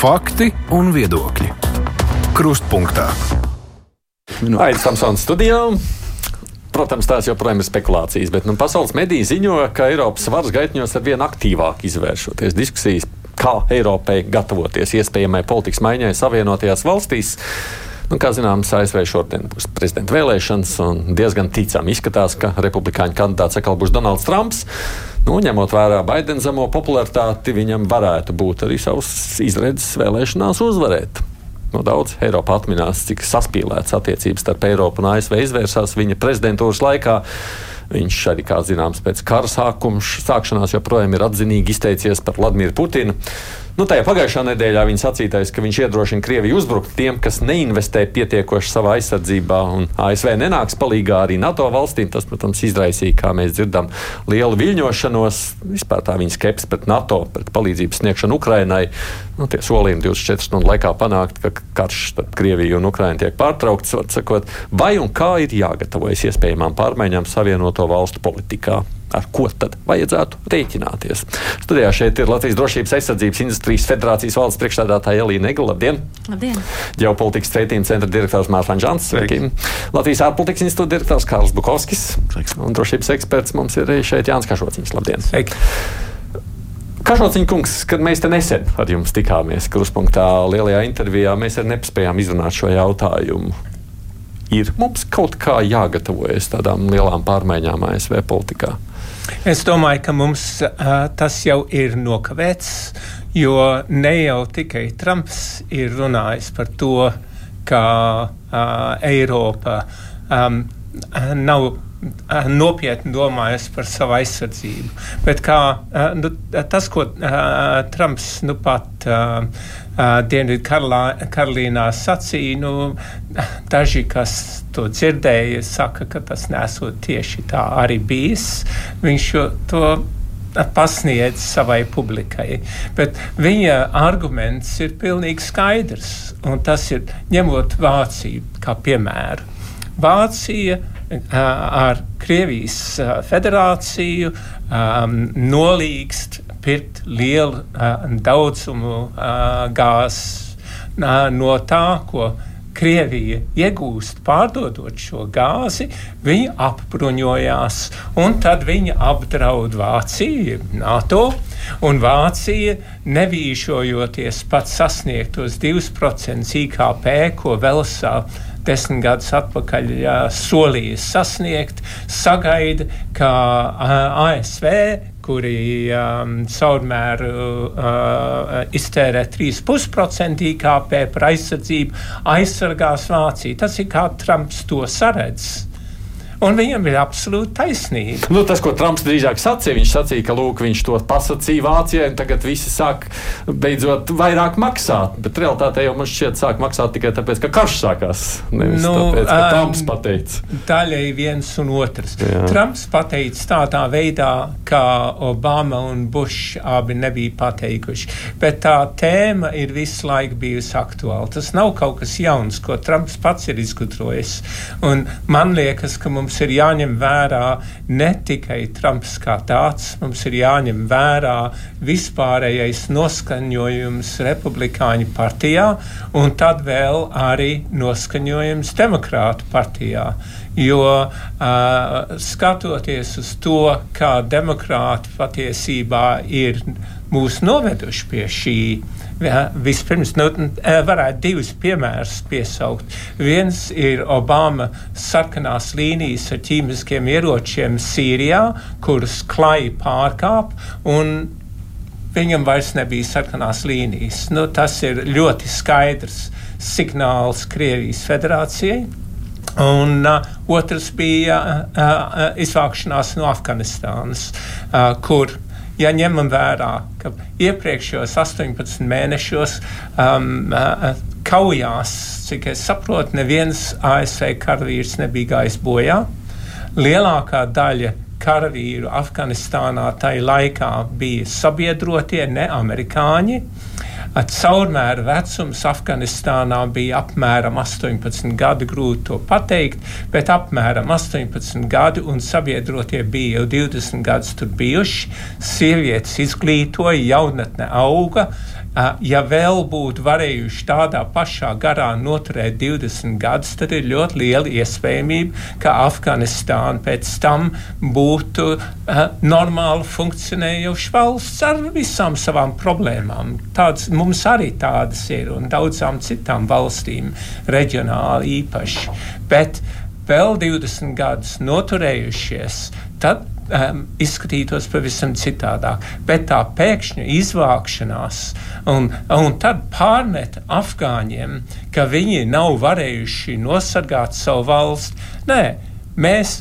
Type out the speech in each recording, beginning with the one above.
Fakti un viedokļi. Krustpunktā. Aizsmeļamies Samsons studijām. Protams, tās joprojām ir spekulācijas, bet nu, pasaules mediji ziņo, ka Eiropas varas gaitņos ar vien aktīvāk izvēršoties diskusijas, kā Eiropai gatavoties iespējamai politikas maiņai Savienotajās valstīs. Nu, kā zināms, ASV šodien būs prezidenta vēlēšanas, un diezgan ticami izskatās, ka republikāņu kandidāts atkal būs Donalds Trumps. Nu, ņemot vērā Baidena zemo popularitāti, viņam varētu būt arī savs izredzes vēlēšanās uzvarēt. Nu, daudz Eiropā atminās, cik saspīlēts attiecības starp Eiropu un ASV izvērsās viņa prezidentūras laikā. Viņš arī, kā zināms, pēc kara sākuma sākšanās joprojām ir atzinīgi izteicies par Vladimiru Putinu. Nu, tajā pagājušā nedēļā viņa sacītais, ka viņš iedrošina Krieviju uzbrukt tiem, kas neinvestē pietiekoši savā aizsardzībā, un ASV nenāks palīdzīgā arī NATO valstīm. Tas, protams, izraisīja, kā mēs dzirdam, lielu viļņošanos, vispār tā viņa skepsi pret NATO, pret palīdzības sniegšanu Ukrainai. Nu, tie solījumi 24 stundu laikā panākt, ka karš starp Krieviju un Ukrainu tiek pārtraukts, sakot, vai un kā ir jāgatavojas iespējamām pārmaiņām Savienoto valstu politikā ar ko tad vajadzētu rēķināties. Studijā šeit ir Latvijas Drošības aizsardzības industrijas federācijas valdes priekšstādātāja Elīna Egla. Labdien! Labdien! Ģeopolitikas pētījuma centra direktors Mārtiņš Žants. Latvijas ārpolitikas institūta direktors Kārls Bukovskis. Sveiks. Un drošības eksperts mums ir šeit Jānis Kašociņš. Labdien! Sveiki. Kašociņa kungs, kad mēs te nesen ar jums tikāmies Kruspunktā lielajā intervijā, mēs arī nespējām izrunāt šo jautājumu. Ir mums kaut kā jāgatavojas tādām lielām pārmaiņām ASV politikā. Es domāju, ka mums uh, tas jau ir nokavēts, jo ne jau tikai Trumps ir runājis par to, ka uh, Eiropa um, nav nopietni domājas par savu aizsardzību. Bet kā, nu, tas, ko uh, Trumps nu pat uh, Dienvidu Karolīnā sacīja, nu, daži, kas to dzirdēja, saka, ka tas nesot tieši tā arī bijis. Viņš to pasniedz savai publikai. Bet viņa arguments ir pilnīgi skaidrs, un tas ir ņemot Vāciju kā piemēru. Vācija ar Krievijas federāciju um, nolīgst pirkt lielu uh, daudzumu uh, gāzes uh, no tā, ko Krievija iegūst, pārdodot šo gāzi, viņa apbruņojās, tad viņa apdraud Vāciju, NATO. Un Vācija, nevīšojoties pat sasniegt tos 2% IKP, ko Velsā desmit gadus atpakaļ jā, solījis sasniegt, sagaida, ka ASV kuri um, caurmēru uh, iztērē 3,5% IKP par aizsardzību, aizsargās Vāciju. Tas ir kā Trumps to saredz. Un viņam ir absolūti taisnība. Nu, tas, ko Trumps drīzāk sacīja, viņš sacīja, ka lūk, viņš to pasakīja Vācijai, un tagad visi sāk beidzot vairāk maksāt. Bet realitātē jau man šķiet, sāk maksāt tikai tāpēc, ka karš sākās. Nevis nu, tāpēc, ka um, Trumps pateica. Daļai viens un otrs. Jā. Trumps pateica tādā veidā, kā Obama un Bush abi nebija pateikuši. Bet tā tēma ir visu laiku bijusi aktuāla. Tas nav kaut kas jauns, ko Trumps pats ir izgudrojis. Un man liekas, ka mums mums ir jāņem vērā ne tikai Trumps kā tāds, mums ir jāņem vērā vispārējais noskaņojums Republikāņu partijā un tad vēl arī noskaņojums Demokrātu partijā. Jo uh, skatoties uz to, kā demokrāti patiesībā ir mūs noveduši pie šī Vispirms nu, varētu divus piemērus piesaukt. Viens ir Obama sarkanās līnijas ar ķīmiskiem ieročiem Sīrijā, kuras klāji pārkāp. Viņam vairs nebija sarkanās līnijas. Nu, tas ir ļoti skaidrs signāls Krievijas federācijai. Un uh, otrs bija uh, uh, izvākšanās no Afganistānas, uh, kur ja ņemam vērā, ka iepriekšējos 18 mēnešos um, uh, kaujās, cik es saprotu, neviens ASV karavīrs nebija gājis bojā. Lielākā daļa Afganistānā tajā laikā bija sabiedrotie, ne amerikāņi. Caurmēra vecums Afganistānā bija apmēram 18 gadi, grūti to pateikt, bet apmēram 18 gadi un sabiedrotie bija jau 20 gadus tur bijuši. Sievietes izglītoja, jaunatne auga. Ja vēl būtu varējuši tādā pašā garā noturēt 20 gadus, tad ir ļoti liela iespējamība, ka Afganistāna pēc tam būtu normāli funkcionējoša valsts ar visām savām problēmām. Tāds, mums arī tādas ir un daudzām citām valstīm reģionāli īpaši. Bet vēl 20 gadus noturējušies, tad um, izskatītos pavisam citādāk. Bet tā pēkšņa izvākšanās un, un tad pārmet afgāņiem, ka viņi nav varējuši nosargāt savu valsti. Nē, mēs,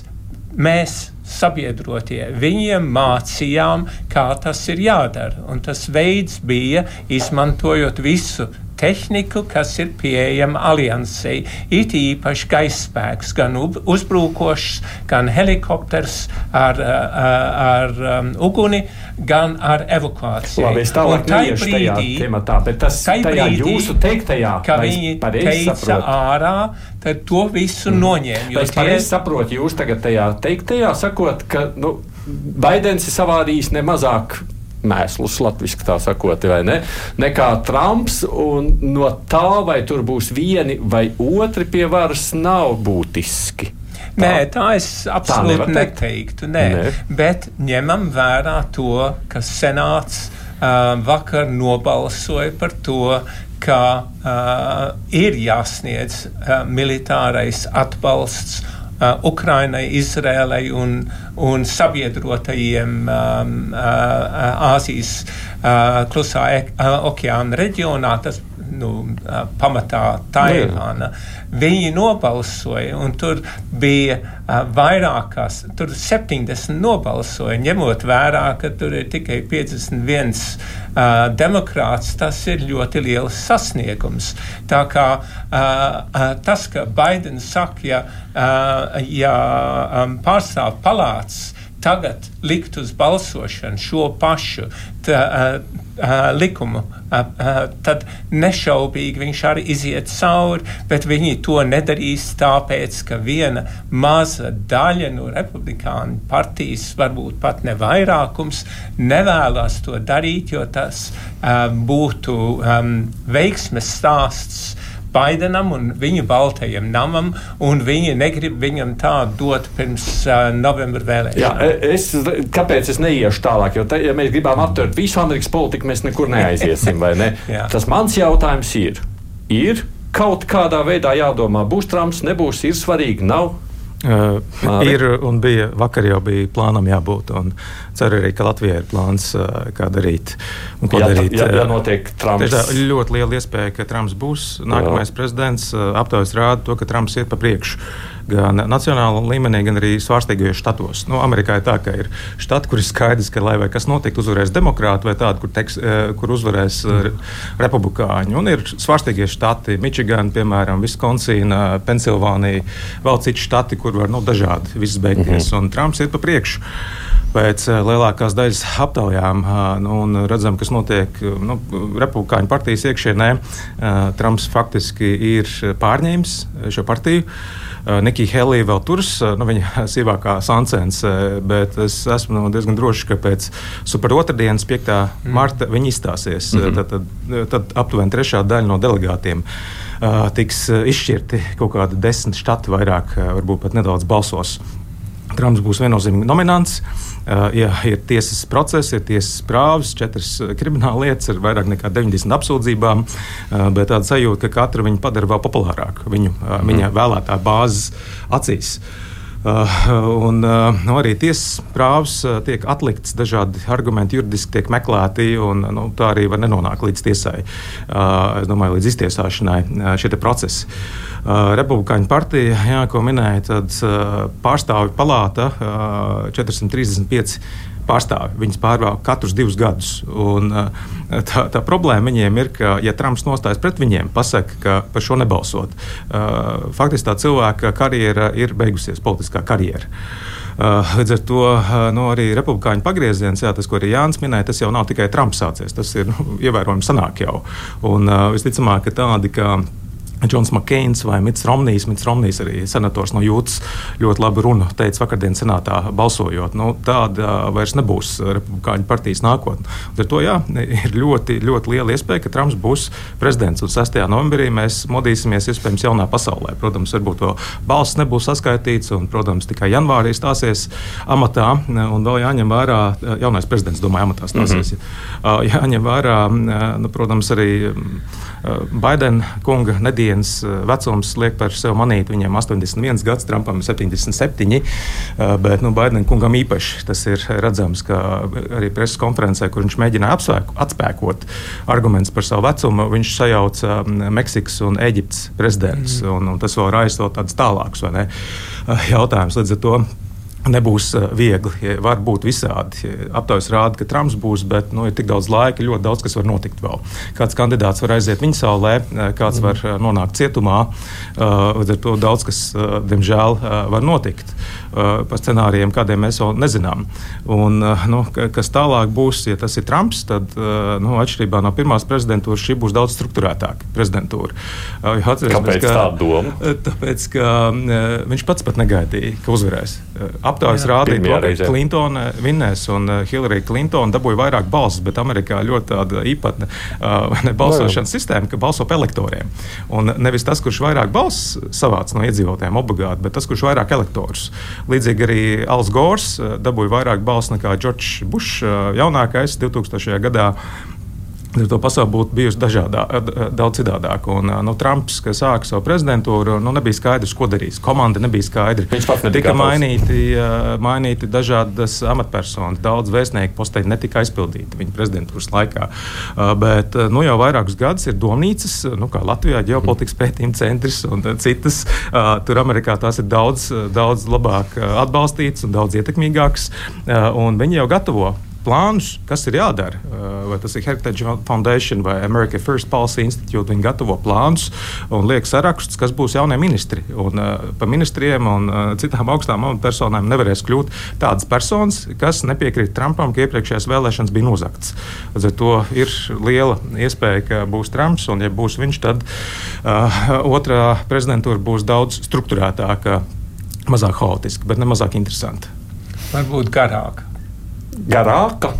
mēs sabiedrotie. Viņiem mācījām, kā tas ir jādara. Un tas veids bija izmantojot visu tehniku, kas ir pieejama aliansei. It īpaši gaisa spēks, gan uzbrukošs, gan helikopters ar, ar, ar um, uguni, gan ar evakuāciju. Labi, es tālāk neiešu tajā tematā, bet tas tajā brīdī, jūsu teiktajā, ka viņi teica saprotu. ārā, tad to visu mm. noņēma. Es pareizi tie... saprotu, jūs tagad tajā teiktajā sakot, ka nu, Baidens ir savādījis nemazāk mēslus, latviešu tā sakot, vai ne? Nekā Trumps. No tā, vai tur būs vieni vai otri pie varas, nav būtiski. Tā, Nē, tā es absolūti tā neteiktu. Nē. Nē. Bet ņemam vērā to, ka Senāts uh, vakar nobalsoja par to, ka uh, ir jāsniedz uh, militārais atbalsts uh, Ukrainai, Izrēlai un, un sabiedrotajiem um, uh, Āzijas uh, klusā uh, okeāna reģionā. Tas nu, pamatā Taivāna. Viņi nobalsoja, un tur bija vairākās, tur 70 nobalsoja, ņemot vērā, ka tur ir tikai 51 uh, demokrāts. Tas ir ļoti liels sasniegums. Tā kā uh, tas, ka Baidens saka, ja, uh, ja um, pārstāv palāts tagad likt uz balsošanu šo pašu tā, uh, likumu, uh, uh, tad nešaubīgi viņš arī iziet cauri, bet viņi to nedarīs tāpēc, ka viena maza daļa no republikāņu partijas, varbūt pat ne vairākums, nevēlas to darīt, jo tas uh, būtu um, veiksmes stāsts Baidenam un viņa baltajam namam, un viņi negrib viņam tādu dot pirms uh, novembra vēlēšanām. Jā, e, es, kāpēc es neiešu tālāk? Jo, te, ja mēs gribam aptvert visu Amerikas politiku, mēs nekur neaiziesim, vai ne? Tas mans jautājums ir, ir kaut kādā veidā jādomā, būs Trumps, nebūs, ir svarīgi, nav. Uh, ir un bija vakar jau bija plānam jābūt. Ceru arī, ka Latvijai ir plāns, uh, kā darīt. Ko jā, darīt. Jā, jā, notiek Trumps. Tieši ļoti liela iespēja, ka Trumps būs nākamais jā. prezidents. Uh, aptaujas rāda to, ka Trumps iet pa priekšu gan nacionālā līmenī, gan arī svārstīgajos štatos. Nu, Amerikā ir tā, ka ir štati, kur ir skaidrs, ka, lai kas notiktu, uzvarēs demokrāti vai tādi, kur, teks, eh, kur uzvarēs eh, republikāņi. Un ir svārstīgie štati, Mičigana, piemēram, Viskonsīna, Pensilvānija, vēl citi štati, kur var nu, dažādi viss beigties. Mm -hmm. Un Trumps ir pa priekšu pēc uh, lielākās daļas aptaujām nu, redzam, kas notiek nu, Republikāņu partijas iekšienē. Trumps faktiski ir pārņēmis šo partiju. Eh, Nikija Helija vēl turas, eh, nu, viņa sīvākā sancens, eh, bet es esmu nu, diezgan drošs, ka pēc super otrdienas, 5. Mm. marta, viņi izstāsies. Mm -hmm. tad, tad, tad aptuveni trešā daļa no delegātiem tiks izšķirti kaut kādi desmit štati vairāk, varbūt pat nedaudz balsos. Trumps būs viennozīmīgi nominants. Uh, ja ir tiesas process, ir tiesas prāvas, četras krimināla lietas ar vairāk nekā 90 apsūdzībām, uh, bet tāda sajūta, ka katra viņu padara vēl populārāku viņu, viņa vēlētāju bāzes acīs. Uh, un, uh, nu, arī tiesas prāvas uh, tiek atliktas, dažādi argumenti juridiski tiek meklēti, un nu, tā arī var nenonākt līdz tiesai. Es domāju, līdz iztiesāšanai šie procesi. Republikāņu partija, jā, ko minēja, tad pārstāvju palāta uh, 435 pārstāvi. Viņas pārvalda katrus divus gadus. Un, uh, tā, tā problēma viņiem ir, ka, ja Trumps nostājas pret viņiem, pasaka, ka par šo nebalsot, uh, faktiski tā cilvēka karjera ir beigusies, politiskā karjera. Līdz ar to nu, arī republikāņu pagrieziens, jā, tas, ko arī Jānis minēja, tas jau nav tikai Trumps sācies. Tas ir nu, ievērojami sanāk jau. Un visticamāk, ka tādi, ka Džons Makēns vai Mits Romnijs. Mits Romnijs arī senators no Jūtas ļoti labi runu teica vakardienas senātā balsojot. Nu, tāda vairs nebūs republikāņu partijas nākotne. Ar to jā, ir ļoti, ļoti liela iespēja, ka Trumps būs prezidents. Un 6. novembrī mēs modīsimies iespējams jaunā pasaulē. Protams, varbūt vēl balss nebūs saskaitīts, un, protams, tikai janvārī stāsies amatā. Un vēl jāņem vērā, jaunais prezidents, domāju, amatā stāsies. Mm -hmm. Jāņem vērā, nu, protams, arī Baidena kunga nedēļas vecums liek par sevi manīt. Viņam 81 gads, Trumpam 77. Bet nu, Baidena kungam īpaši tas ir redzams, ka arī preses konferencē, kur viņš mēģināja atspēkot argumentus par savu vecumu, viņš sajauca Meksikas un Eģiptes prezidentus. Mm. Un, un tas vēl raisa vēl tādus tālākus jautājumus. Līdz ar to Nebūs eh, viegli, var būt visādi. Aptaujas rāda, ka Trumps būs, bet nu, ir tik daudz laika, ļoti daudz kas var notikt vēl. Kāds kandidāts var aiziet viņa saulē, eh, kāds var eh, nonākt cietumā. Līdz ar to daudz kas, diemžēl, var notikt par scenārijiem, kādiem mēs vēl nezinām. Un, nu, kas tālāk būs, ja tas ir Trumps, tad nu, atšķirībā no pirmās prezidentūras šī būs daudz struktūrētāka prezidentūra. Kāpēc ka, tā doma? Tāpēc, ka viņš pats pat negaidīja, ka uzvarēs aptaujas rādīja, ka Klintona vinnēs un Hillary Clinton dabūja vairāk balsis, bet Amerikā ļoti tāda īpatna uh, balsošanas sistēma, ka balso pa elektoriem. Un nevis tas, kurš vairāk balsis savāc no iedzīvotājiem obligāti, bet tas, kurš vairāk elektorus. Līdzīgi arī Als Gors uh, dabūja vairāk balsis nekā Džordžs Bušs uh, jaunākais 2000. gadā. To pasaule būtu bijusi dažādā, daudz citādāka. Un, nu, Trumps, kas sāka savu prezidentūru, nu, nebija skaidrs, ko darīs. Komanda nebija skaidra. Viņš pats nebija. Tika mainīti, mainīti dažādas amatpersonas. Daudz vēstnieku posteņi netika aizpildīti viņa prezidentūras laikā. Bet nu, jau vairākus gadus ir domnīcas, nu, kā Latvijā, ģeopolitikas pētījuma centrs un citas. Tur Amerikā tās ir daudz, daudz labāk atbalstītas un daudz ietekmīgākas. Un viņi jau gatavo plānus, kas ir jādara. Uh, vai tas ir Heritage Foundation vai America First Policy Institute. Viņi gatavo plānus un liek sarakstus, kas būs jaunie ministri. Un, uh, pa ministriem un uh, citām augstām amatpersonām nevarēs kļūt tādas personas, kas nepiekrīt Trumpam, ka iepriekšējās vēlēšanas bija nozagtas. Līdz ar to ir liela iespēja, ka būs Trumps, un ja būs viņš, tad uh, otrā prezidentūra būs daudz struktūrētāka, mazāk haotiska, bet ne mazāk interesanta. Varbūt garāka garāka.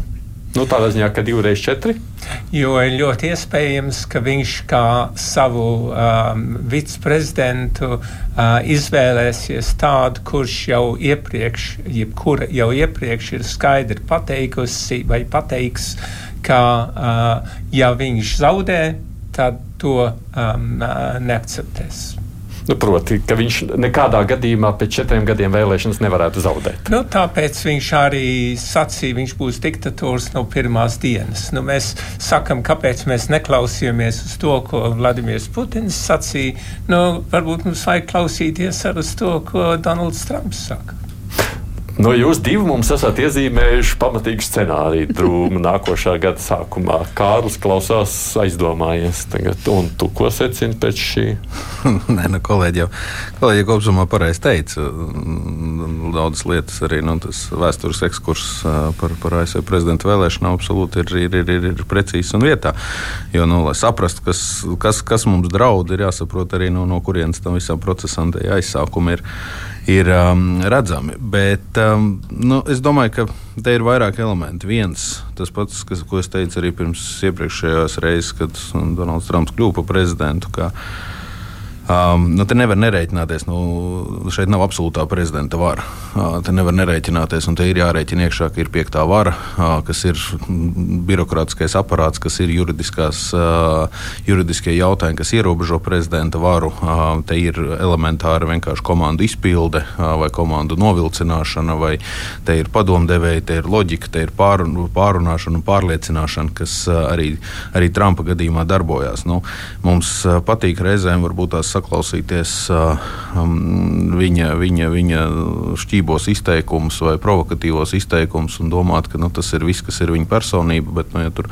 Nu, tādā ziņā, ka divreiz četri. Jo ir ļoti iespējams, ka viņš kā savu um, viceprezidentu uh, izvēlēsies tādu, kurš jau iepriekš, jebkura jau iepriekš ir skaidri pateikusi vai pateiks, ka uh, ja viņš zaudē, tad to um, uh, neakceptēs. Nu, proti, ka viņš nekādā gadījumā pēc četriem gadiem vēlēšanas nevarētu zaudēt. Nu, tāpēc viņš arī sacīja, viņš būs diktators no pirmās dienas. Nu, mēs sakām, kāpēc mēs neklausījāmies uz to, ko Vladimirs Putins sacīja. Nu, varbūt mums vajag klausīties arī uz to, ko Donalds Trumps saka. No jūs divi mums esat iezīmējuši pamatīgu scenāriju drūmu nākošā gada sākumā. Kārlis klausās aizdomājies tagad, un tu ko secini pēc šī? Nē, nu, kolēģi jau, kolēģi kopumā pareizi teica. Daudzas lietas arī nu, tas vēstures ekskurs par, par ASV prezidentu vēlēšanām absolūti ir, ir, ir, ir, ir precīzs un vietā. Jo, nu, lai saprastu, kas, kas, kas mums draud, ir jāsaprot arī no, no kurienes tam visam procesam aizsākumi ir ir um, redzami. Bet um, nu, es domāju, ka te ir vairāk elementi. Viens, tas pats, kas, ko es teicu arī pirms iepriekšējās reizes, kad Donalds Trumps kļuva par prezidentu. Ka, Um, nu, te nevar nerēķināties. Nu, šeit nav absolūtā prezidenta vara. Uh, te nevar nerēķināties, un te ir jārēķina iekšā, ka ir piektā vara, uh, kas ir birokrātiskais aparāts, kas ir uh, juridiskie jautājumi, kas ierobežo prezidenta varu. Uh, te ir elementāra vienkārši komandu izpilde uh, vai komandu novilcināšana, vai te ir padomdevēja, te ir loģika, te ir pārun, pārunāšana un pārliecināšana, kas uh, arī, arī Trumpa gadījumā darbojās. Nu, mums uh, patīk reizēm varbūt tās saklausīties viņa, viņa, viņa šķībos izteikumus vai provokatīvos izteikumus un domāt, ka nu, tas ir viss, kas ir viņa personība. Bet, nu, ja tur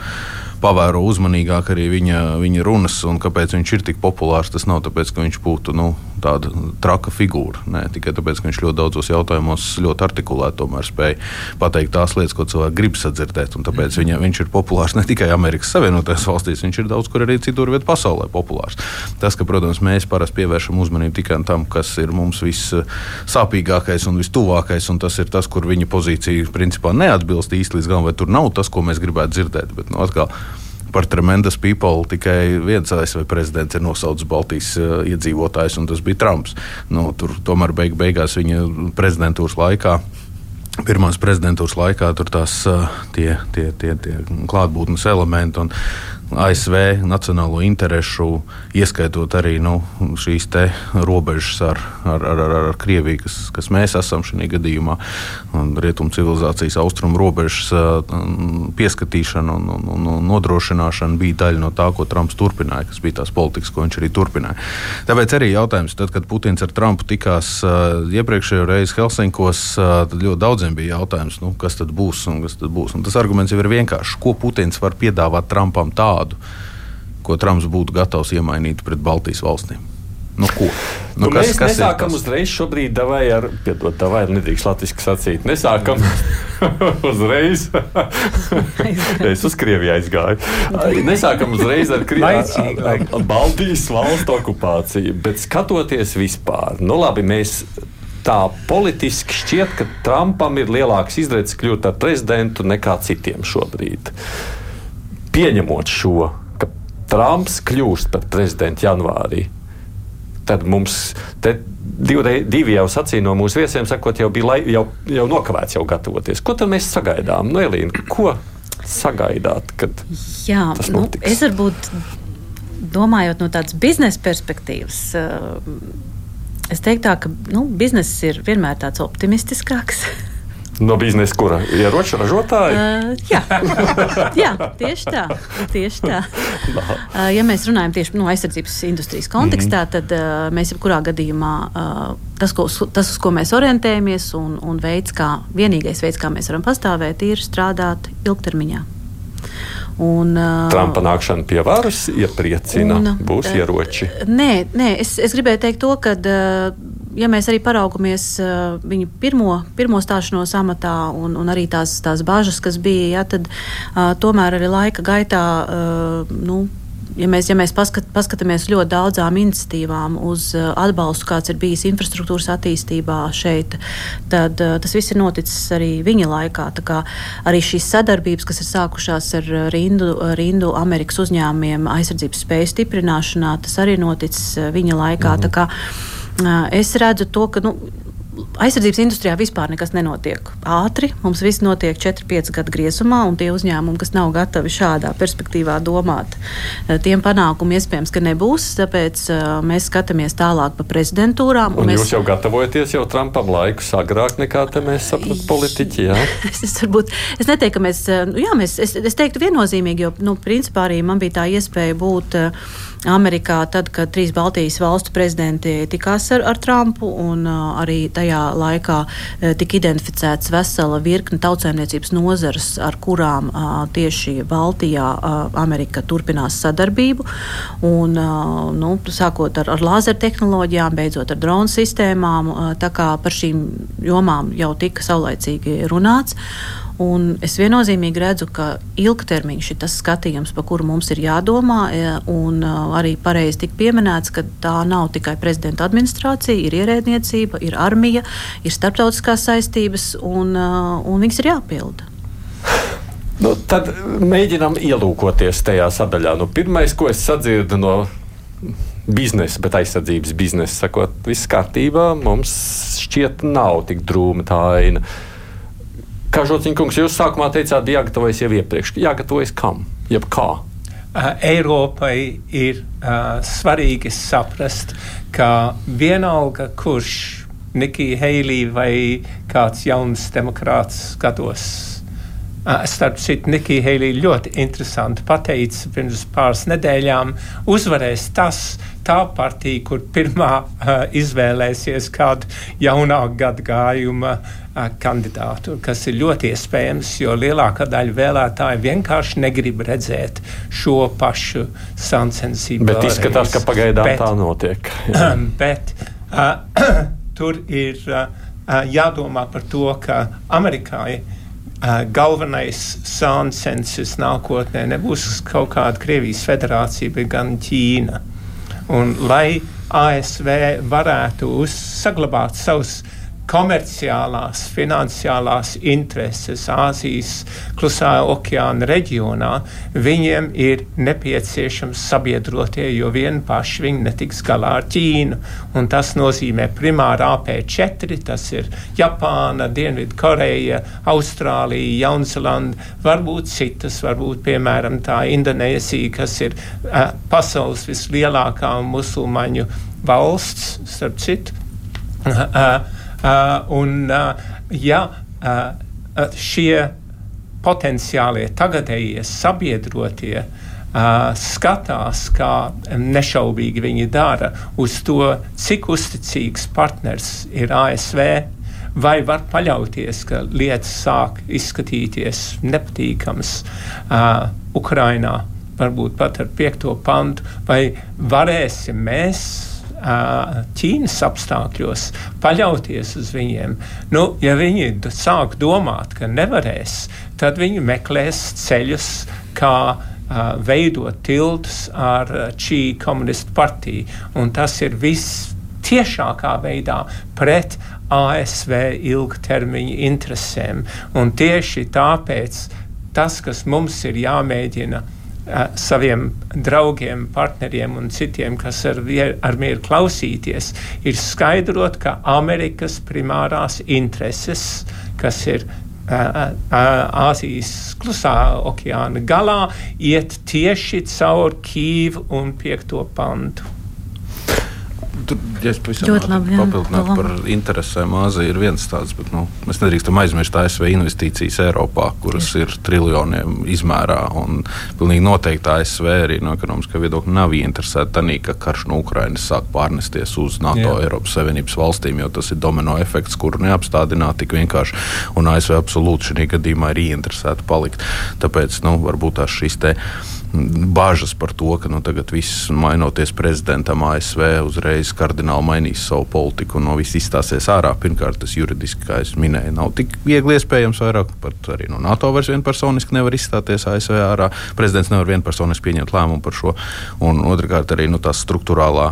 pavēro uzmanīgāk arī viņa, viņa runas un kāpēc viņš ir tik populārs. Tas nav tāpēc, ka viņš būtu nu, tāda traka figūra. Ne tikai tāpēc, ka viņš ļoti daudzos jautājumos ļoti artikulēti tomēr spēja pateikt tās lietas, ko cilvēki grib sadzirdēt. Tāpēc viņa, viņš ir populārs ne tikai Amerikas Savienotajās valstīs, viņš ir daudz kur arī citur vietā pasaulē populārs. Tas, ka, protams, mēs parasti pievēršam uzmanību tikai tam, kas ir mums vissāpīgākais un vistuvākais, un tas ir tas, kur viņa pozīcija principā neatbilst īsti līdz galam, vai tur nav tas, ko mēs gribētu dzirdēt. Bet, nu, atkal, par tremendous people tikai viens ASV prezidents ir nosaucis Baltijas uh, iedzīvotājus, un tas bija Trumps. Nu, tur tomēr beig, beigās viņa prezidentūras laikā. Pirmās prezidentūras laikā tur tās uh, tie, tie, tie, tie klātbūtnes elementi un ASV nacionālo interesu, ieskaitot arī nu, šīs robežas ar, ar, ar, ar, ar Krieviju, kas, kas mēs esam šajā gadījumā, un rietumu civilizācijas austrumu robežas pieskatīšana un, un, un, un nodrošināšana bija daļa no tā, ko Trumps turpināja, kas bija tās politikas, ko viņš arī turpināja. Tāpēc arī jautājums, tad, kad Putins ar Trumpu tikās iepriekšējo reizi Helsinkos, tad ļoti daudziem bija jautājums, nu, kas tad būs un kas tad būs. Un tas arguments jau ir vienkāršs. Ko Putins var piedāvāt Trumpam tādu? Tādu, ko Trumps būtu gatavs iemainīt pret Baltijas valstīm. Nu, ko? Nu, nu, kas, mēs kas nesākam uzreiz, šobrīd, davai ar, piedod, davai, nedrīkst latviešu sacīt. Nesākam uzreiz. es uz Krieviju aizgāju. Nesākam uzreiz ar, Krieviju, ar, ar Baltijas valstu okupāciju, bet skatoties vispār, nu labi, mēs tā politiski šķiet, ka Trumpam ir lielāks izredzes kļūt par prezidentu nekā citiem šobrīd pieņemot šo, ka Trumps kļūst par prezidentu janvārī, tad mums divi, divi jau sacīja no mūsu viesiem, sakot, jau bija lai, jau, jau nokavēts jau gatavoties. Ko tad mēs sagaidām? Nu, Elīna, ko sagaidāt? Jā, nu, es varbūt domājot no tādas biznesa perspektīvas. Es teiktu, tā, ka nu, bizness ir vienmēr tāds optimistiskāks. No biznesa, kura ieroču ražotāja? Uh, jā. jā, tieši tā. Tieši tā. Uh, ja mēs runājam tieši no aizsardzības industrijas kontekstā, mm tad uh, mēs jebkurā gadījumā uh, tas, ko, tas, uz ko mēs orientējamies, un, un veids, kā, vienīgais veids, kā mēs varam pastāvēt, ir strādāt ilgtermiņā. Un, uh, Trumpa nākšana pie varas iepriecina, un, būs uh, ieroči. Nē, nē es, es gribēju teikt to, ka. Uh, ja mēs arī paraugamies uh, viņu pirmo, pirmo stāšanos amatā un, un arī tās, tās bažas, kas bija, ja, tad uh, tomēr arī laika gaitā. Uh, nu, ja mēs, ja mēs paskat, paskatāmies ļoti daudzām iniciatīvām uz atbalstu, kāds ir bijis infrastruktūras attīstībā šeit, tad uh, tas viss ir noticis arī viņa laikā. Arī šīs sadarbības, kas ir sākušās ar rindu, rindu Amerikas uzņēmumiem aizsardzības spēju stiprināšanā, tas arī noticis viņa laikā. Mhm. Es redzu to, ka nu, aizsardzības industrijā vispār nekas nenotiek ātri. Mums viss notiek 4-5 gadu griezumā, un tie uzņēmumi, kas nav gatavi šādā perspektīvā domāt, tiem panākumu iespējams, ka nebūs. Tāpēc mēs skatāmies tālāk pa prezidentūrām. Un, un mēs... jūs jau gatavojaties jau Trumpam laiku agrāk nekā mēs saprotam politiķi. Jā? es, es, varbūt, es neteiktu, ka mēs, nu, jā, mēs es, es teiktu viennozīmīgi, jo nu, principā arī man bija tā iespēja būt. Amerikā, tad, kad trīs Baltijas valstu prezidenti tikās ar, ar Trumpu, un arī tajā laikā tika identificēts vesela virkne tautsēmniecības nozares, ar kurām tieši Baltijā Amerika turpinās sadarbību. Un, nu, sākot ar, ar lāzeru tehnoloģijām, beidzot ar dronu sistēmām, tā kā par šīm jomām jau tika saulaicīgi runāts. Un es viennozīmīgi redzu, ka ilgtermiņš ir tas skatījums, par kuru mums ir jādomā. E, un e, arī pareizi tika pieminēts, ka tā nav tikai prezidenta administrācija, ir ierēdniecība, ir armija, ir starptautiskās saistības, un, e, un viņas ir jāpilda. Nu, tad mēģinām ielūkoties tajā sadaļā. Nu, Pirmais, ko es sadzirdu no biznesa, bet aizsardzības biznesa, sakot, viss kārtībā, mums šķiet nav tik drūma tā aina. Kā Žociņkungs, jūs sākumā teicāt, jāgatavojas jau iepriekš. Jāgatavojas kam? Jeb kā? Uh, Eiropai ir uh, svarīgi saprast, ka vienalga, kurš Nikija Heilī vai kāds jauns demokrāts skatos Starp citu, Nikija Heilija ļoti interesanti pateica pirms pāris nedēļām, uzvarēs tas, tā partija, kur pirmā uh, izvēlēsies kādu jaunāku gadagājuma uh, kandidātu, kas ir ļoti iespējams, jo lielākā daļa vēlētāju vienkārši negrib redzēt šo pašu sacensību. Bet izskatās, ka pagaidām bet, tā notiek. bet uh, tur ir uh, jādomā par to, ka Amerikai Uh, galvenais sāncensis nākotnē nebūs kaut kāda Krievijas federācija, bet gan Ķīna. Un, lai ASV varētu saglabāt savus komerciālās, finansiālās intereses Āzijas klusā okeāna reģionā, viņiem ir nepieciešams sabiedrotie, jo vien paši viņi netiks galā ar Ķīnu. Un tas nozīmē primāri AP4, tas ir Japāna, Dienvidkoreja, Austrālija, Jaunzēlanda, varbūt citas, varbūt piemēram tā Indonēzija, kas ir uh, pasaules vislielākā musulmaņu valsts, starp citu. Uh, Uh, un, uh, ja uh, šie potenciālie tagadējie sabiedrotie uh, skatās, kā nešaubīgi viņi dara, uz to, cik uzticīgs partners ir ASV, vai var paļauties, ka lietas sāk izskatīties nepatīkamas uh, Ukrainā, varbūt pat ar piekto pantu, vai varēsim mēs Ķīnas apstākļos paļauties uz viņiem. Nu, ja viņi sāk domāt, ka nevarēs, tad viņi meklēs ceļus, kā veidot tiltus ar šī komunistu partiju. Un tas ir viss tiešākā veidā pret ASV ilgtermiņa interesēm. Un tieši tāpēc tas, kas mums ir jāmēģina saviem draugiem, partneriem un citiem, kas ar, ar mieru klausīties, ir skaidrot, ka Amerikas primārās intereses, kas ir Āzijas klusā okeāna galā, iet tieši caur Kīvu un piekto pantu. Tur, ja es pavisam papildinātu par interesēm, Āzija ir viens tāds, bet nu, mēs nedrīkstam aizmirst ASV investīcijas Eiropā, kuras Jā. ir triljoniem izmērā. Pilnīgi noteikti ASV arī no ekonomiskā viedokļa nav ieinteresēta tādā, ka karš no Ukrainas sāk pārnesties uz NATO, Jā. Eiropas Savienības valstīm, jo tas ir domino efekts, kuru neapstādināt tik vienkārši. Un ASV absolūti šajā gadījumā ir ieinteresēta palikt. Tāpēc nu, varbūt tās šīs te bažas par to, ka nu, tagad viss mainoties prezidentam ASV uzreiz kardināli mainīs savu politiku un no viss izstāsies ārā. Pirmkārt, tas juridiski, kā jau minēju, nav tik viegli iespējams. Vairāk pat arī no NATO vairs vienpersoniski nevar izstāties ASV ārā. Prezidents nevar vienpersoniski pieņemt lēmumu par šo. Un otrkārt, arī nu, tā struktūrālā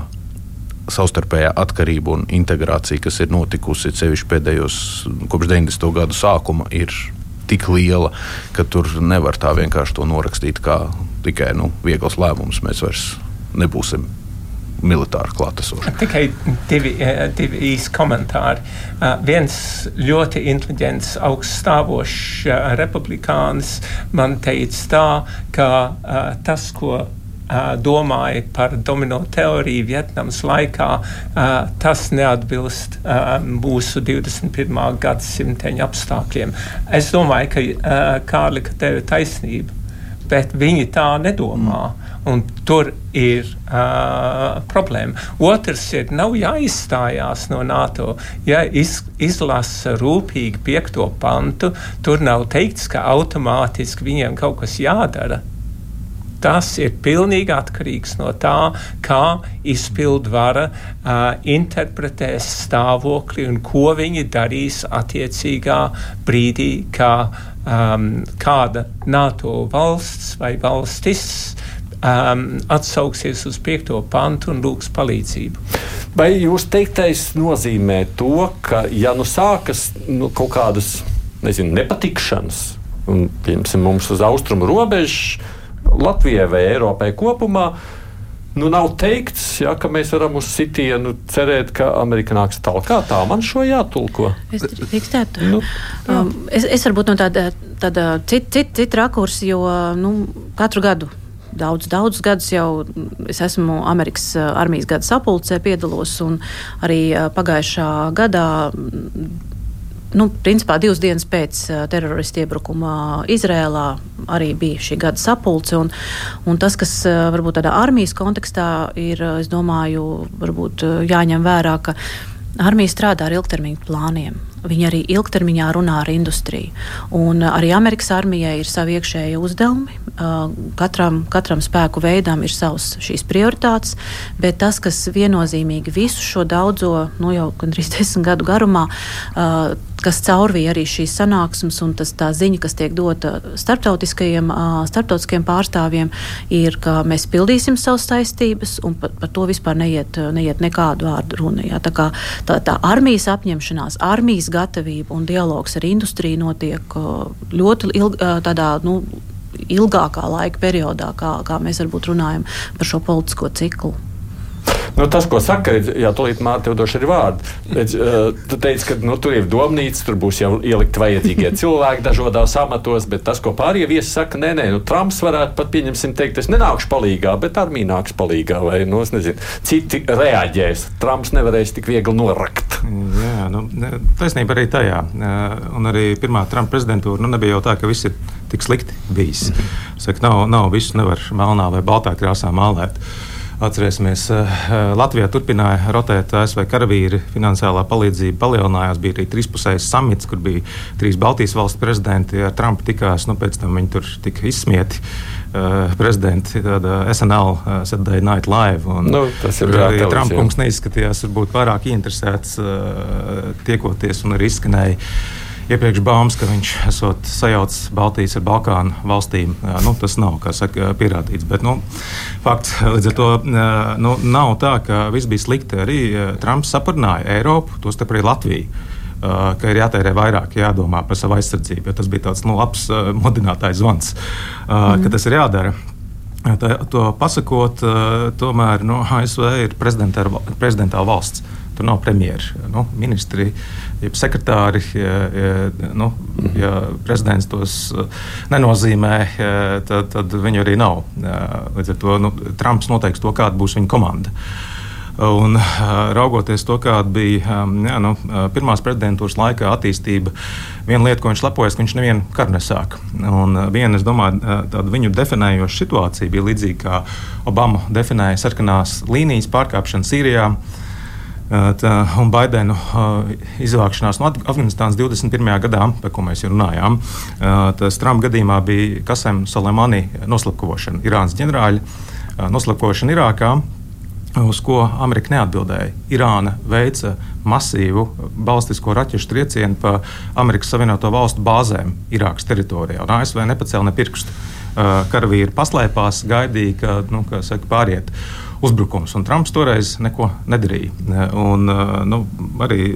savstarpējā atkarība un integrācija, kas ir notikusi sevišķi pēdējos kopš 90. gadu sākuma, ir tik liela, ka tur nevar tā vienkārši to norakstīt kā tikai nu, viegls lēmums. Mēs vairs nebūsim militāri klātesoši. Tikai divi, eh, divi īsi komentāri. Uh, viens ļoti inteliģents, augststāvošs uh, republikānis man teica tā, ka uh, tas, ko domāja par domino teoriju Vietnamas laikā, tas neatbilst mūsu 21. gadsimteņa apstākļiem. Es domāju, ka Kārli, ka tev ir taisnība, bet viņi tā nedomā. Un tur ir uh, problēma. Otrs ir, nav jāizstājās no NATO. Ja iz, izlasa rūpīgi piekto pantu, tur nav teikts, ka automātiski viņiem kaut kas jādara. Tas ir pilnīgi atkarīgs no tā, kā izpildvara uh, interpretēs stāvokli un ko viņi darīs attiecīgā brīdī, kā um, kāda NATO valsts vai valstis um, atsauksies uz piekto pantu un lūgs palīdzību. Vai jūs teiktais nozīmē to, ka ja nu sākas nu, kaut kādas nezinu, nepatikšanas, un piemēram mums uz austrumu robežas, Latvijai vai Eiropai kopumā. Nu, nav teikts, ja, ka mēs varam uz sitienu cerēt, ka Amerika nāks tālāk. Kā tā man šo jātulko? Es drīkstētu. Nu, um, es, es varbūt no tāda, tāda cita cit, cit rakursa, jo nu, katru gadu daudz, daudz gadus jau es esmu Amerikas uh, armijas gada sapulcē piedalos un arī uh, pagājušā gadā nu, principā divas dienas pēc uh, teroristu iebrukuma Izrēlā arī bija šī gada sapulce. Un, un tas, kas uh, varbūt tādā armijas kontekstā ir, es domāju, varbūt jāņem vērā, ka armija strādā ar ilgtermiņa plāniem. Viņi arī ilgtermiņā runā ar industriju. Un arī Amerikas armijai ir savi iekšēji uzdevumi. Katram, katram spēku veidam ir savas šīs prioritātes, bet tas, kas viennozīmīgi visu šo daudzo, nu jau gandrīz desmit gadu garumā, kas caurvīja arī šīs sanāksmes un tas, tā ziņa, kas tiek dota starptautiskajiem, starptautiskajiem pārstāvjiem, ir, ka mēs pildīsim savas saistības un par, par to vispār neiet, neiet nekādu vārdu runa. Jā. Tā, kā, tā, tā armijas apņemšanās, armijas gatavība un dialogs ar industriju notiek ļoti ilg, tādā. Nu, ilgākā laika periodā, kā, kā mēs varbūt runājam par šo politisko ciklu. Nu, tas, ko saka, ir, jā, tūlīt Mārta jau došu arī vārdu. Bet, uh, tu teici, ka nu, tur ir domnīca, tur būs jau ielikt vajadzīgie cilvēki dažādos amatos, bet tas, ko pārējie viesi saka, nē, nē, nu, Trumps varētu pat, pieņemsim, teikt, es nenākšu palīgā, bet armija nāks palīgā, vai, nu, es nezinu, citi reaģēs. Trumps nevarēs tik viegli norakt. Jā, nu, taisnība arī tajā. Un arī pirmā Trumpa prezidentūra nu, nebija jau tā, ka viss ir tik slikti bijis. -hmm. Saka, nav, nav visu nevar melnā vai baltā krāsā mālēt. Atcerēsimies, eh, Latvijā turpināja rotēt ASV karavīri, finansiālā palīdzība palielinājās. Bija arī trīspusējs samits, kur bija trīs Baltijas valstu prezidenti ar Trumpu tikās. Nu, pēc tam viņi tur tika izsmieti. Uh, prezidenti, tāda SNL uh, Saturday Night Live. Un, nu, tas ir arī Trumpa kungs neizskatījās varbūt vairāk interesēts uh, tiekoties un arī izskanēja iepriekš baumas, ka viņš esot sajaucis Baltijas ar Balkānu valstīm. Nu, tas nav saka, pierādīts. Bet, nu, fakts līdz ar to nu, nav tā, ka viss bija slikti. Arī Trumps saprināja Eiropu, tostarp arī Latviju. Ka ir jātērē vairāk, jādomā par savu aizsardzību. Tas bija tāds nu, labs modinātājs zvans, mm. ka tas ir jādara. Tā, to pasakot, tomēr nu, ASV ir prezidentāla valsts. Tur nav premjera, nu, ministri, jeb sekretāri. Ja, ja, nu, ja prezidents tos uh, nenozīmē, tad, tad viņu arī nav. Līdz ar to nu, Trumps noteiks to, kāda būs viņa komanda. Un, uh, raugoties to, kāda bija um, jā, nu, uh, pirmās prezidentūras laikā attīstība, viena lieta, ko viņš lepojas, ka viņš nevienu karu nesāk. Un viena, es domāju, tāda viņu definējoša situācija bija līdzīga, kā Obama definēja sarkanās līnijas pārkāpšanu Sīrijā. Tā, un Baidena izvākšanās no Afganistānas 21. gadā, par ko mēs jau runājām, tas Trumpa gadījumā bija Kasem Soleimani noslapkavošana, Irānas ģenerāļa noslapkavošana Irākā. Uz ko Amerika neatbildēja. Irāna veica masīvu balstisko raķešu triecienu pa Amerikas Savienoto Valstu bāzēm Irākas teritorijā. Un ASV nepacēla ne pirkstu. Karavīri paslēpās, gaidīja, ka, nu, ka saka, pāriet. Uzbrukums. Un Trumps toreiz neko nedarīja. Un, uh, nu, arī,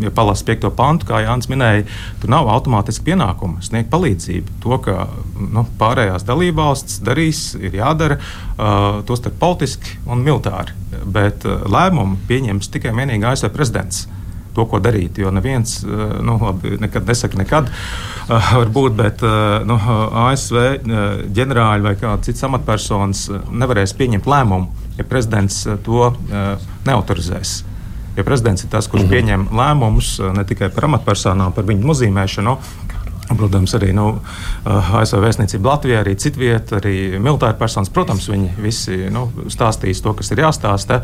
ja palasa piekto pantu, kā Jānis minēja, tur nav automātiski pienākuma sniegt palīdzību. To, ka nu, pārējās dalībvalstis darīs, ir jādara, uh, tostarp politiski un militāri. Bet uh, lēmumu pieņems tikai vienīgi ASV prezidents to, ko darīt. Jo neviens nu, labi, nekad nesaka, nekad, varbūt, bet nu, ASV ģenerāļi vai kāds cits amatpersonas nevarēs pieņemt lēmumu ja prezidents eh, to eh, neautorizēs. Ja prezidents ir tas, kurš mm -hmm. pieņem lēmumus eh, ne tikai par amatpersonām, par viņu muzīmēšanu, Protams, arī nu, ASV vēstniecība Latvijā, arī citvieta, arī militāri personas. Protams, viņi visi nu, stāstīs to, kas ir jāstāsta,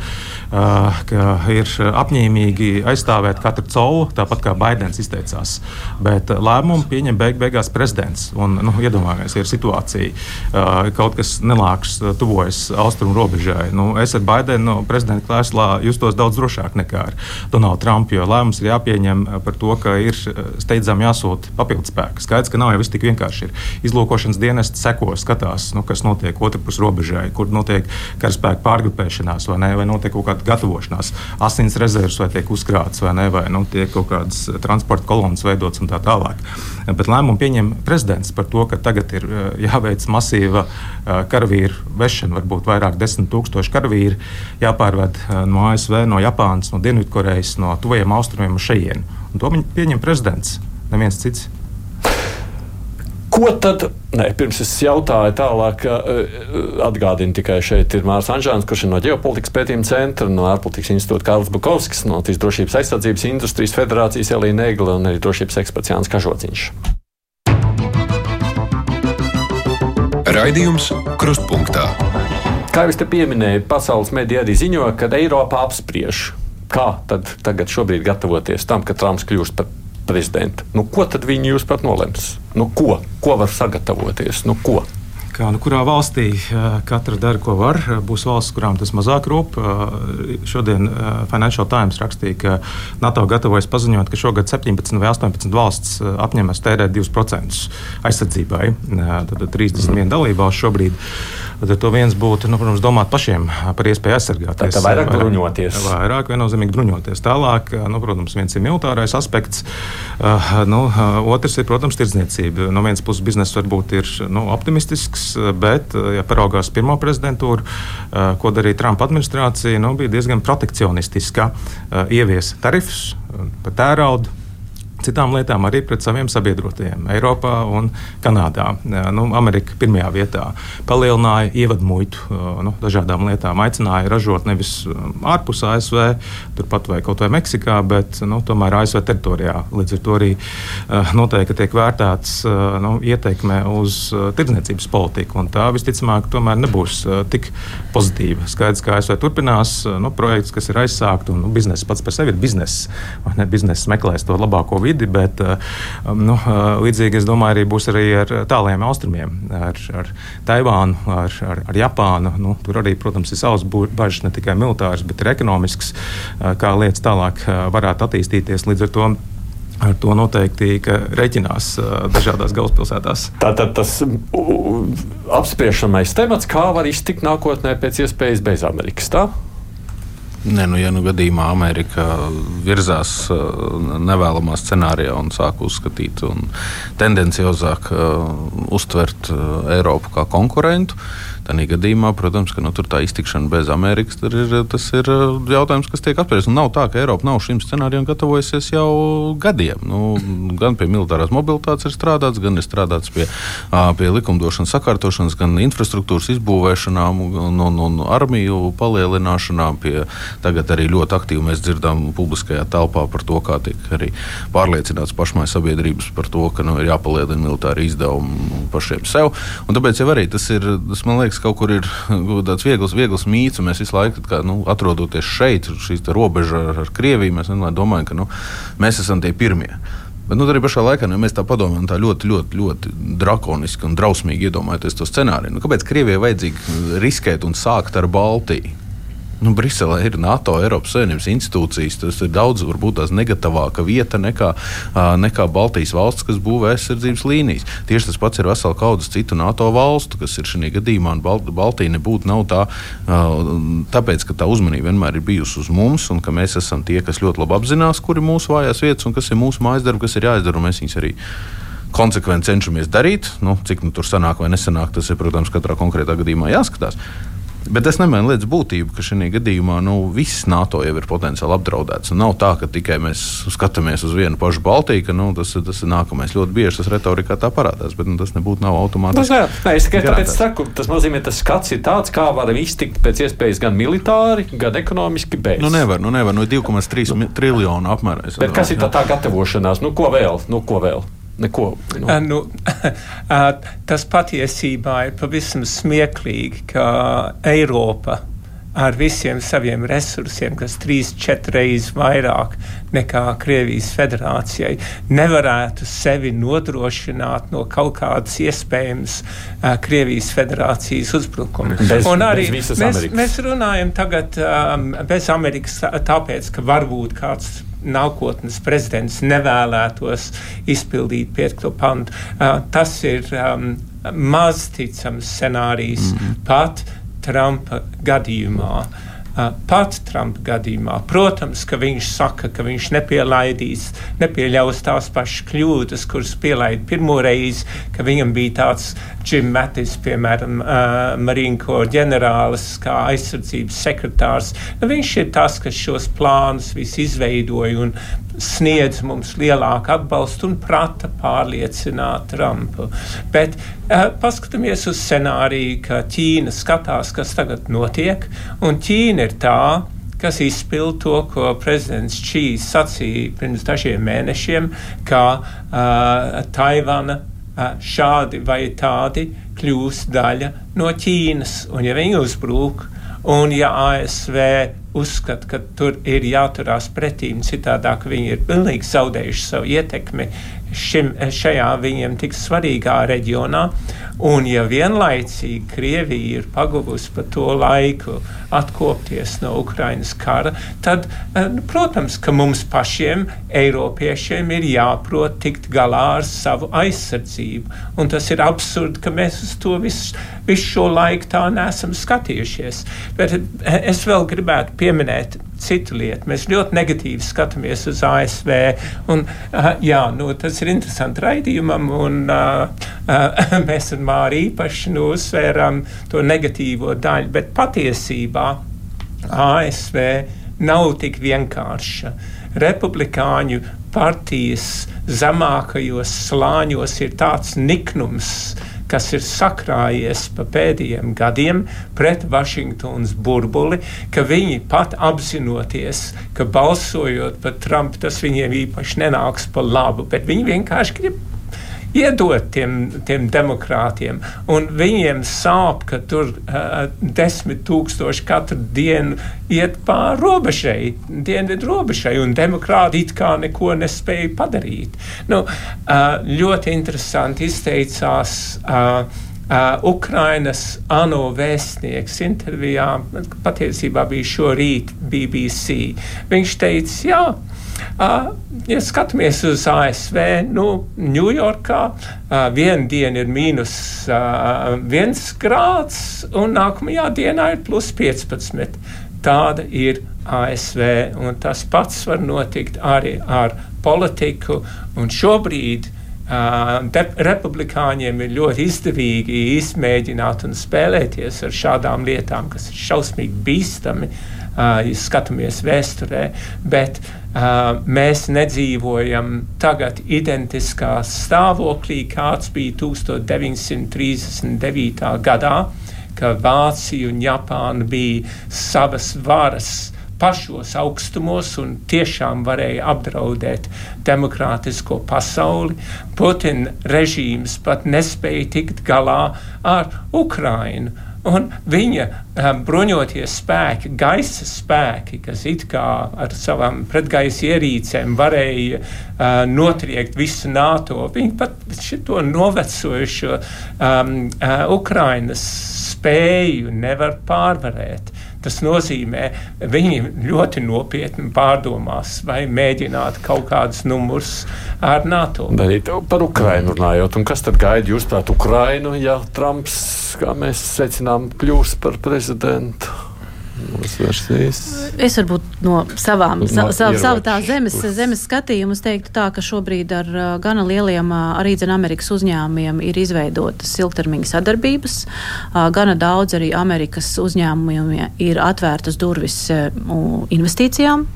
ka ir apņēmīgi aizstāvēt katru colu, tāpat kā Baidens izteicās. Bet lēmumu pieņem beig beigās prezidents. Un, nu, iedomājieties, ir situācija, kaut kas nelāks tuvojas austrumu robežai. Nu, es ar Baidenu no prezidenta krēslā justos daudz drošāk nekā ar Donaldu Trumpu, jo lēmums ir jāpieņem par to, ka ir steidzami jāsūta papildus spēki. Skaidrs, ka nav jau viss tik vienkārši. Ir izlūkošanas dienests seko, skatās, nu, kas notiek otrpus robežai, kur notiek karaspēku pārgrupēšanās, vai, ne, vai notiek kaut kāda gatavošanās, asins rezerves vai tiek uzkrāts, vai, ne, vai nu, tiek kaut kādas transporta kolonas veidotas un tā tālāk. Bet lēmumu pieņem prezidents par to, ka tagad ir eh, jāveic masīva eh, karavīru vešana, varbūt vairāk desmit tūkstoši karavīru jāpārved eh, no ASV, no Japānas, no Dienvidkorejas, no tuvajiem austrumiem uz šejienes. To pieņem prezidents, neviens cits. Ko tad, nē, pirms es jautāju tālāk, atgādinu tikai šeit ir Mārs Anžāns, kurš ir no ģeopolitikas pētījuma centra, no ārpolitikas institūta Kārlis Bukovskis, no Latvijas drošības aizsardzības industrijas federācijas Elīna Egla un arī drošības eksperts Jānis Kažociņš. Raidījums Krustpunktā. Kā jau es te pieminēju, pasaules mediji arī ziņo, ka Eiropa apspriež, kā tad tagad šobrīd gatavoties tam, ka Trumps kļūst par prezidentu. Nu, ko tad viņi jūs pat nolems? Nu, ko? ko var sagatavoties? Nu, ko? Kā, nu, kurā valstī katra dara, ko var. Būs valsts, kurām tas mazāk rūp. Šodien Financial Times rakstīja, ka NATO gatavojas paziņot, ka šogad 17 vai 18 valsts apņemas tērēt 2% aizsardzībai. Tad 31 dalībvalsts šobrīd. Tad ar to viens būtu, nu, protams, domāt pašiem par iespēju aizsargāties. Tā vairāk bruņoties. Vairāk viennozīmīgi bruņoties. Tālāk, nu, protams, viens ir militārais aspekts, nu, otrs ir, protams, tirdzniecība. No vienas puses biznesa varbūt ir nu, optimistisks, bet, ja paraugās pirmo prezidentūru, ko darīja Trumpa administrācija, nu, bija diezgan protekcionistiska. Ievies tarifus par tēraudu citām lietām arī pret saviem sabiedrotajiem Eiropā un Kanādā. Nu, Amerika pirmajā vietā palielināja ievadu muitu nu, dažādām lietām, aicināja ražot nevis ārpus ASV, turpat vai kaut vai Meksikā, bet nu, tomēr ASV teritorijā. Līdz ar to arī noteikti tiek vērtēts nu, ieteikme uz tirdzniecības politiku, un tā visticamāk tomēr nebūs tik pozitīva. Skaidrs, ka ASV turpinās nu, projekts, kas ir aizsākts, un nu, biznesa pats par sevi ir bizness? Biznesa meklēs to labāko vidi, bet eh, nu, eh, līdzīgi es domāju, arī būs arī ar tālajiem austrumiem, ar, ar Taivānu, ar, ar, ar Japānu. Nu, tur arī, protams, ir savas bažas ne tikai militāras, bet arī ekonomiskas, eh, kā lietas tālāk varētu attīstīties. Līdz ar to Ar to noteikti reķinās uh, dažādās galvaspilsētās. Tātad tas apspriežamais temats, kā var iztikt nākotnē pēc iespējas bez Amerikas. Tā? Nē, nu, ja nu gadījumā Amerika virzās uh, nevēlamā scenārijā un sāk uzskatīt un tendenciozāk uh, uztvert uh, Eiropu kā konkurentu, Tādā gadījumā, protams, ka nu, tā iztikšana bez Amerikas ir, tas ir uh, jautājums, kas tiek apspriests. Nav tā, ka Eiropa nav šim scenārijam gatavojusies jau gadiem. Nu, gan pie militārās mobilitātes ir strādāts, gan ir strādāts pie, pie likumdošanas sakārtošanas, gan infrastruktūras izbūvēšanām, un, un, un armiju palielināšanām. Pie, tagad arī ļoti aktīvi mēs dzirdam publiskajā telpā par to, kā tiek arī pārliecināts pašmai sabiedrības par to, ka nu, ir jāpalielina militāri izdevumi pašiem sev. Un tāpēc jau arī tas ir, tas man liekas, liekas, kaut kur ir tāds viegls, viegls mīts, un mēs visu laiku, kā, nu, atrodoties šeit, šīs robežas ar, ar Krieviju, mēs domājam, ka nu, mēs esam tie pirmie. Bet nu, arī pašā laikā, ja mēs tā padomājam, tā ļoti, ļoti, ļoti drakoniski un drausmīgi iedomājamies to scenāriju. Nu, kāpēc Krievijai vajadzīgi riskēt un sākt ar Baltiju? Nu, Briselē ir NATO, Eiropas Savienības institūcijas. Tas ir daudz, varbūt tās negatīvāka vieta nekā, nekā Baltijas valsts, kas būvē aizsardzības līnijas. Tieši tas pats ir vesela kaudzes citu NATO valstu, kas ir šajā gadījumā. Balt Baltija nebūtu nav tā, tāpēc, ka tā uzmanība vienmēr ir bijusi uz mums, un ka mēs esam tie, kas ļoti labi apzinās, kur ir mūsu vājās vietas un kas ir mūsu mājas darbi, kas ir jāizdara, un mēs viņus arī konsekventi cenšamies darīt. Nu, cik nu, tur sanāk vai nesanāk, tas ir, protams, katrā konkrētā gadījumā jāskatās. Bet tas nemaina lietas būtību, ka šajā gadījumā nu, viss NATO jau ir potenciāli apdraudēts. Un nav tā, ka tikai mēs skatāmies uz vienu pašu Baltiju, ka nu, tas, tas ir nākamais. Ļoti bieži tas retorikā tā parādās, bet nu, tas nebūtu nav automātiski. Nu, nē, es tikai tāpēc saku, tas nozīmē, ka tas skats ir tāds, kā varam iztikt pēc iespējas gan militāri, gan ekonomiski bez. Nu, nevar, nu, nevar, no 2,3 triljonu apmērā. Bet kas ir tā, tā gatavošanās? Nu, ko vēl? Nu, ko vēl? Neko, nu. Uh, nu, uh, tas patiesībā ir pavisam smieklīgi, ka Eiropa ar visiem saviem resursiem, kas trīs, četras reizes vairāk nekā Krievijas federācijai, nevarētu sevi nodrošināt no kaut kādas iespējamas uh, Krievijas federācijas uzbrukuma. Bez, Un arī bez mēs, mēs runājam tagad um, bez Amerikas, tāpēc, ka varbūt kāds nākotnes prezidents nevēlētos izpildīt piekto pantu. Tas ir um, mazticams scenārijs mm -hmm. pat Trumpa gadījumā. Pat Trumpa gadījumā. Protams, ka viņš saka, ka viņš nepielaidīs, nepieļaus tās pašas kļūdas, kuras pielaida pirmo reizi, ka viņam bija tāds Jim Mattis, piemēram, uh, Marīnko ģenerālis, kā aizsardzības sekretārs. Nu, viņš ir tas, kas šos plānus visu izveidoja un sniedz mums lielāku atbalstu un prata pārliecināt Trumpu. Bet uh, paskatāmies uz scenāriju, ka Ķīna skatās, kas tagad notiek, un Ķīna ir tā, kas izpild to, ko prezidents Čīs sacīja pirms dažiem mēnešiem, ka uh, Taivana šādi vai tādi kļūs daļa no Ķīnas. Un ja viņi uzbrūk, un ja ASV uzskata, ka tur ir jāturās pretīm, citādāk viņi ir pilnīgi zaudējuši savu ietekmi šim, šajā viņiem tik svarīgā reģionā. Un, ja vienlaicīgi Krievija ir paguvusi pa to laiku atkopties no Ukrainas kara, tad, eh, nu, protams, ka mums pašiem, Eiropiešiem, ir jāprot tikt galā ar savu aizsardzību. Un tas ir absurdi, ka mēs uz to visu, visu šo laiku tā nesam skatījušies. Bet eh, es vēl gribētu pieminēt citu lietu. Mēs ļoti negatīvi skatāmies uz ASV. Un, uh, jā, nu, tas ir interesanti raidījumam, un uh, uh, mēs ar Māri īpaši nu, uzsvērām to negatīvo daļu, bet patiesībā ASV nav tik vienkārša. Republikāņu partijas zemākajos slāņos ir tāds niknums, kas ir sakrājies pa pēdējiem gadiem pret Vašingtonas burbuli, ka viņi pat apzinoties, ka balsojot par Trumpu, tas viņiem īpaši nenāks pa labu, bet viņi vienkārši grib iedot tiem, tiem demokrātiem. Un viņiem sāp, ka tur uh, desmit tūkstoši katru dienu iet pāri robežai, dienvidu robežai, un demokrāti it kā neko nespēja padarīt. Nu, uh, ļoti interesanti izteicās. Uh, Uh, Ukrainas ANO vēstnieks intervijā patiesībā bija šorīt BBC. Viņš teica, jā, Uh, ja skatāmies uz ASV, nu, Ņujorkā viena diena ir mīnus viens grāds, un nākamajā dienā ir plus 15. Tāda ir ASV, un tas pats var notikt arī ar politiku. Šobrīd Uh, republikāņiem ir ļoti izdevīgi izmēģināt un spēlēties ar šādām lietām, kas ir šausmīgi bīstami, uh, ja skatāmies vēsturē. Bet uh, mēs nedzīvojam tagad identiskā stāvoklī, kāds bija 1939. gadā, kad Vācija un Japāna bija savas varas pašos augstumos un tiešām varēja apdraudēt demokrātisko pasauli. Putina režīms pat nespēja tikt galā ar Ukrainu. Un viņa um, bruņotie spēki, gaisa spēki, kas it kā ar savām pretgaisa ierīcēm varēja uh, notriekt visu NATO, viņi pat šo novecojušo um, uh, Ukrainas spēju nevar pārvarēt. Tas nozīmē, viņi ļoti nopietni pārdomās, vai mēģināt kaut kādus numurus ar NATO. Bet par Ukrainu runājot, un kas tad gaida jūs prāt Ukrainu, ja Trumps, kā mēs secinām, kļūs par prezidentu? Es varbūt no savām, no, sa, sa, savu tā zemes, zemes skatījumu teiktu tā, ka šobrīd ar uh, gana lieliem uh, arī dzen Amerikas uzņēmumiem ir izveidotas ilgtermiņa sadarbības. Uh, gana daudz arī Amerikas uzņēmumiem ir atvērtas durvis investīcijām.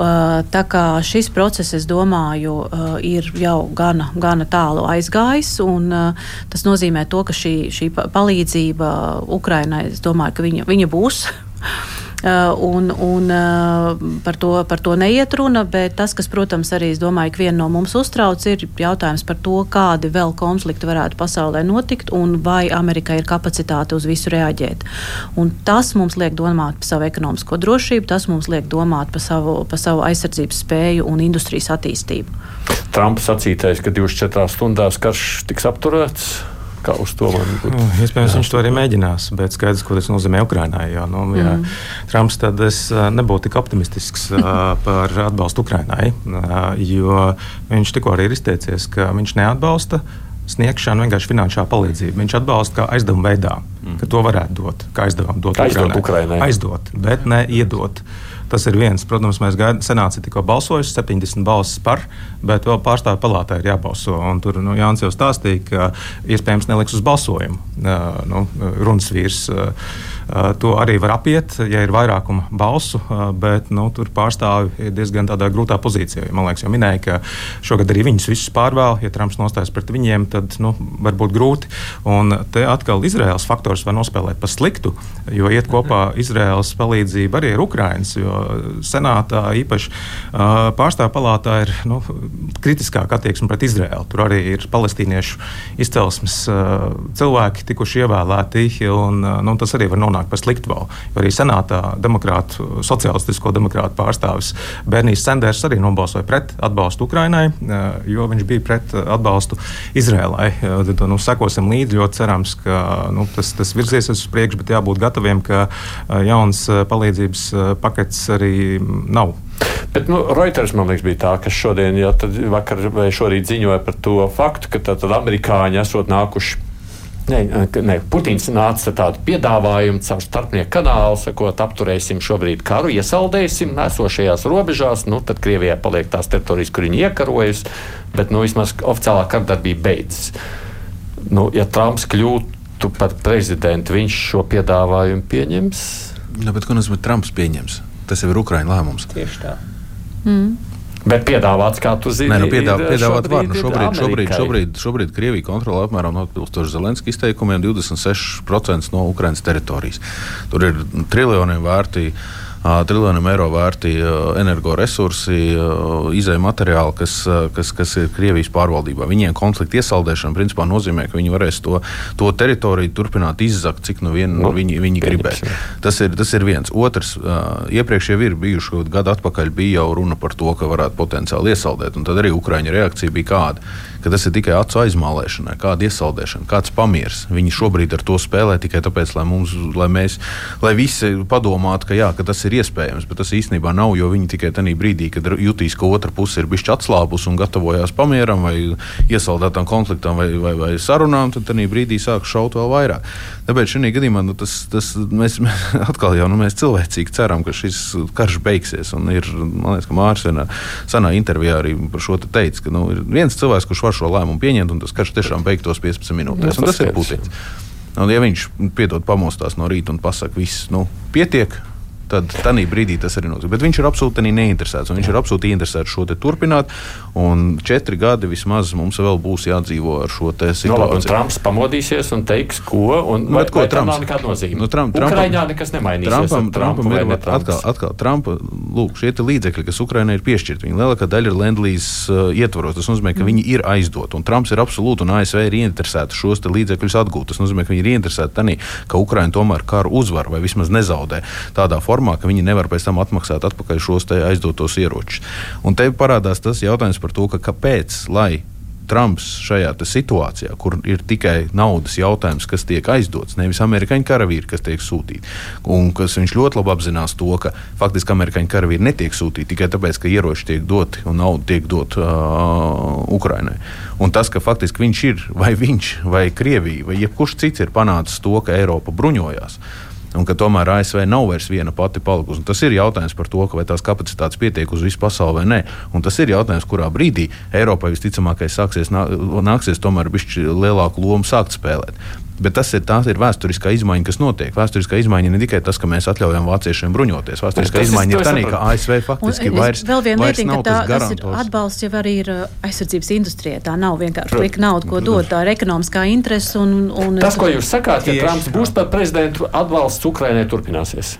Tā kā šis process, es domāju, ir jau gana, gana tālu aizgājis, un tas nozīmē to, ka šī, šī palīdzība Ukrainai, es domāju, ka viņa, viņa būs. Uh, un, un uh, par, to, par to neiet runa, bet tas, kas, protams, arī domāju, viena no mums uztrauc, ir jautājums par to, kādi vēl konflikti varētu pasaulē notikt un vai Amerikai ir kapacitāte uz visu reaģēt. Un tas mums liek domāt par savu ekonomisko drošību, tas mums liek domāt par savu, par savu aizsardzības spēju un industrijas attīstību. Trumps sacītais, ka 24 stundās karš tiks apturēts. Kā uz to man būtu? Nu, iespējams, viņš to arī mēģinās, bet skaidrs, ko tas nozīmē Ukraiņai. Jo, nu, mm. ja Trumps tad es nebūtu tik optimistisks par atbalstu Ukraiņai, jo viņš tikko arī ir izteicies, ka viņš neatbalsta sniegšanu vienkārši finansiālā palīdzība. Viņš atbalsta kā aizdevuma veidā, mm. ka to varētu dot, kā aizdevumu dot aizdot Ukraiņai. Aizdot, bet ne iedot. Tas ir viens. Protams, mēs gaidām, senāts ir tikko balsojis, 70 balsis par, bet vēl pārstāvju palātā ir jābalso. Un tur nu, Jānis jau stāstīja, ka iespējams neliks uz balsojumu uh, nu, runas vīrs. Uh, to arī var apiet, ja ir vairākuma balsu, bet nu, tur pārstāvi ir diezgan grūtā pozīcijā. Man liekas, jau minēja, ka šogad arī viņus visus pārvēl. Ja Trumps nostājas pret viņiem, tad nu, var būt grūti. Un te atkal Izraels faktors var nospēlēt pa sliktu, jo iet kopā Izraels palīdzība arī ar Ukrainas. Senātā īpaši pārstāvju palātā ir nu, kritiskāka attieksme pret Izraelu. Tur arī ir palestīniešu izcelsmes cilvēki tikuši ievēlēti, un nu, tas arī var nonākt nonāk par sliktu vēl. Jo arī senātā demokrātu, sociālistisko demokrātu pārstāvis Bernijs Sanders arī nobalsoja pret atbalstu Ukrainai, eh, jo viņš bija pret atbalstu Izrēlai. Eh, tad nu, sekosim līdzi, ļoti cerams, ka nu, tas, tas virziesies uz priekšu, bet jābūt gataviem, ka eh, jauns palīdzības pakets arī nav. Bet nu, Reuters man liekas, bija tā, kas šodien, ja vakar vai šorīt ziņoja par to faktu, ka tad amerikāņi esot nākuši Ne, ne, Putins nāca ar tādu piedāvājumu caur starpnieku kanālu, sakot, apturēsim šobrīd karu, iesaldēsim esošajās robežās, nu, tad Krievijai paliek tās teritorijas, kur viņi iekarojas, bet nu, vismaz oficiālā kardarbība beidzas. Nu, ja Trumps kļūtu par prezidentu, viņš šo piedāvājumu pieņems? Nu, bet, ko nozīmē Trumps pieņems? Tas jau ir Ukraiņa lēmums. Tieši tā. Mm. Bet piedāvāts, kā tu zini, Nē, nu, piedāv, piedāvāt var. Nu, šobrīd, šobrīd, šobrīd, šobrīd Krievija kontrolē apmēram atbilstoši Zelenska izteikumiem 26% no Ukrainas teritorijas. Tur ir triljoniem vērtīgi triljoniem eiro vērti energoresursi, izējai materiāli, kas, kas, kas ir Krievijas pārvaldībā. Viņiem konflikta iesaldēšana principā nozīmē, ka viņi varēs to, to teritoriju turpināt izzakt, cik nu vien nu, viņi, viņi gribēs. Tas ir, tas ir viens. Otrs, iepriekš jau ir bijuši gadu atpakaļ, bija jau runa par to, ka varētu potenciāli iesaldēt, un tad arī Ukraiņa reakcija bija kāda ka tas ir tikai acu aizmālēšanai, kāda iesaldēšana, kāds pamieris. Viņi šobrīd ar to spēlē tikai tāpēc, lai, mums, lai, mēs, lai visi padomātu, ka, jā, ka tas ir iespējams, bet tas īstenībā nav, jo viņi tikai tajā brīdī, kad jutīs, ka otra puse ir bijusi atslābus un gatavojās pamieram vai iesaldētam konfliktam vai, vai, vai sarunām, tad tajā brīdī sāk šaut vēl vairāk. Tāpēc šajā gadījumā nu, tas, tas, mēs, mēs atkal jau nu, mēs cilvēcīgi ceram, ka šis karš beigsies. Ir, man liekas, ka Mārcis vienā senā intervijā arī par šo te teica, ka nu, ir viens cilvēks, kurš var šo lēmumu pieņemt, un tas karš tiešām beigtos 15 minūtēs. Tas, tas ir Putins. Un, ja viņš piedod pamostās no rīta un pasakā, viss, nu, pietiek, tad tajā brīdī tas arī notiek. Bet viņš ir absolūti neinteresēts. Viņš Jā. ir absolūti interesēts šo turpināt. Un četri gadi vismaz mums vēl būs jādzīvo ar šo situāciju. No, labi, Trumps pamodīsies un teiks, ko. Un, nu, vai, ko vai Trumps? Nav nekāda nozīme. Nu, Trump, Ukraiņā nekas nemainīsies. Trumpam, Trumpam ir atkal, atkal Trumpa, lūk, šie līdzekļi, kas Ukraiņai ir piešķirti, viņi lielākā daļa ir Lendlīs uh, ietvaros. Tas nozīmē, ka mm. viņi ir aizdoti. Un Trumps ir absolūti un ASV ir ieinteresēti šos līdzekļus atgūt. Tas nozīmē, ka viņi ir ieinteresēti tādā, ka Ukraiņa tomēr karu uzvar vai vismaz nezaudē tādā formā, ka viņi nevar pēc tam atmaksāt atpakaļ šos aizdotos ieročus. Un te parādās tas jautājums par to, ka kāpēc, lai Trumps šajā situācijā, kur ir tikai naudas jautājums, kas tiek aizdots, nevis amerikāņu karavīri, kas tiek sūtīti. Un kas viņš ļoti labi apzinās to, ka faktiski amerikāņu karavīri netiek sūtīti tikai tāpēc, ka ieroči tiek doti un nauda tiek dota uh, Ukrainai. Un tas, ka faktiski viņš ir vai viņš, vai Krievija, vai jebkurš cits ir panācis to, ka Eiropa bruņojās un ka tomēr ASV nav vairs viena pati palikusi. Tas ir jautājums par to, vai tās kapacitātes pietiek uz visu pasauli vai nē. Un tas ir jautājums, kurā brīdī Eiropai visticamākais sāksies, nāksies tomēr lielāku lomu sākt spēlēt. Bet tas ir, ir vēsturiskā izmaiņa, kas notiek. Vēsturiskā izmaiņa ne tikai tas, ka mēs atļaujam vāciešiem bruņoties. Vēsturiskā izmaiņa ir tā, ka ASV faktiski un, vairs, vēl viena lietiņa, ka tā, tas ir atbalsts jau arī ir uh, aizsardzības industrijai. Tā nav vienkārši lika nauda, ko dot. Tā ir ekonomiskā interese. Un, un tas, ko jūs sakāt, ja Trumps būs par prezidentu, atbalsts Ukrainai turpināsies.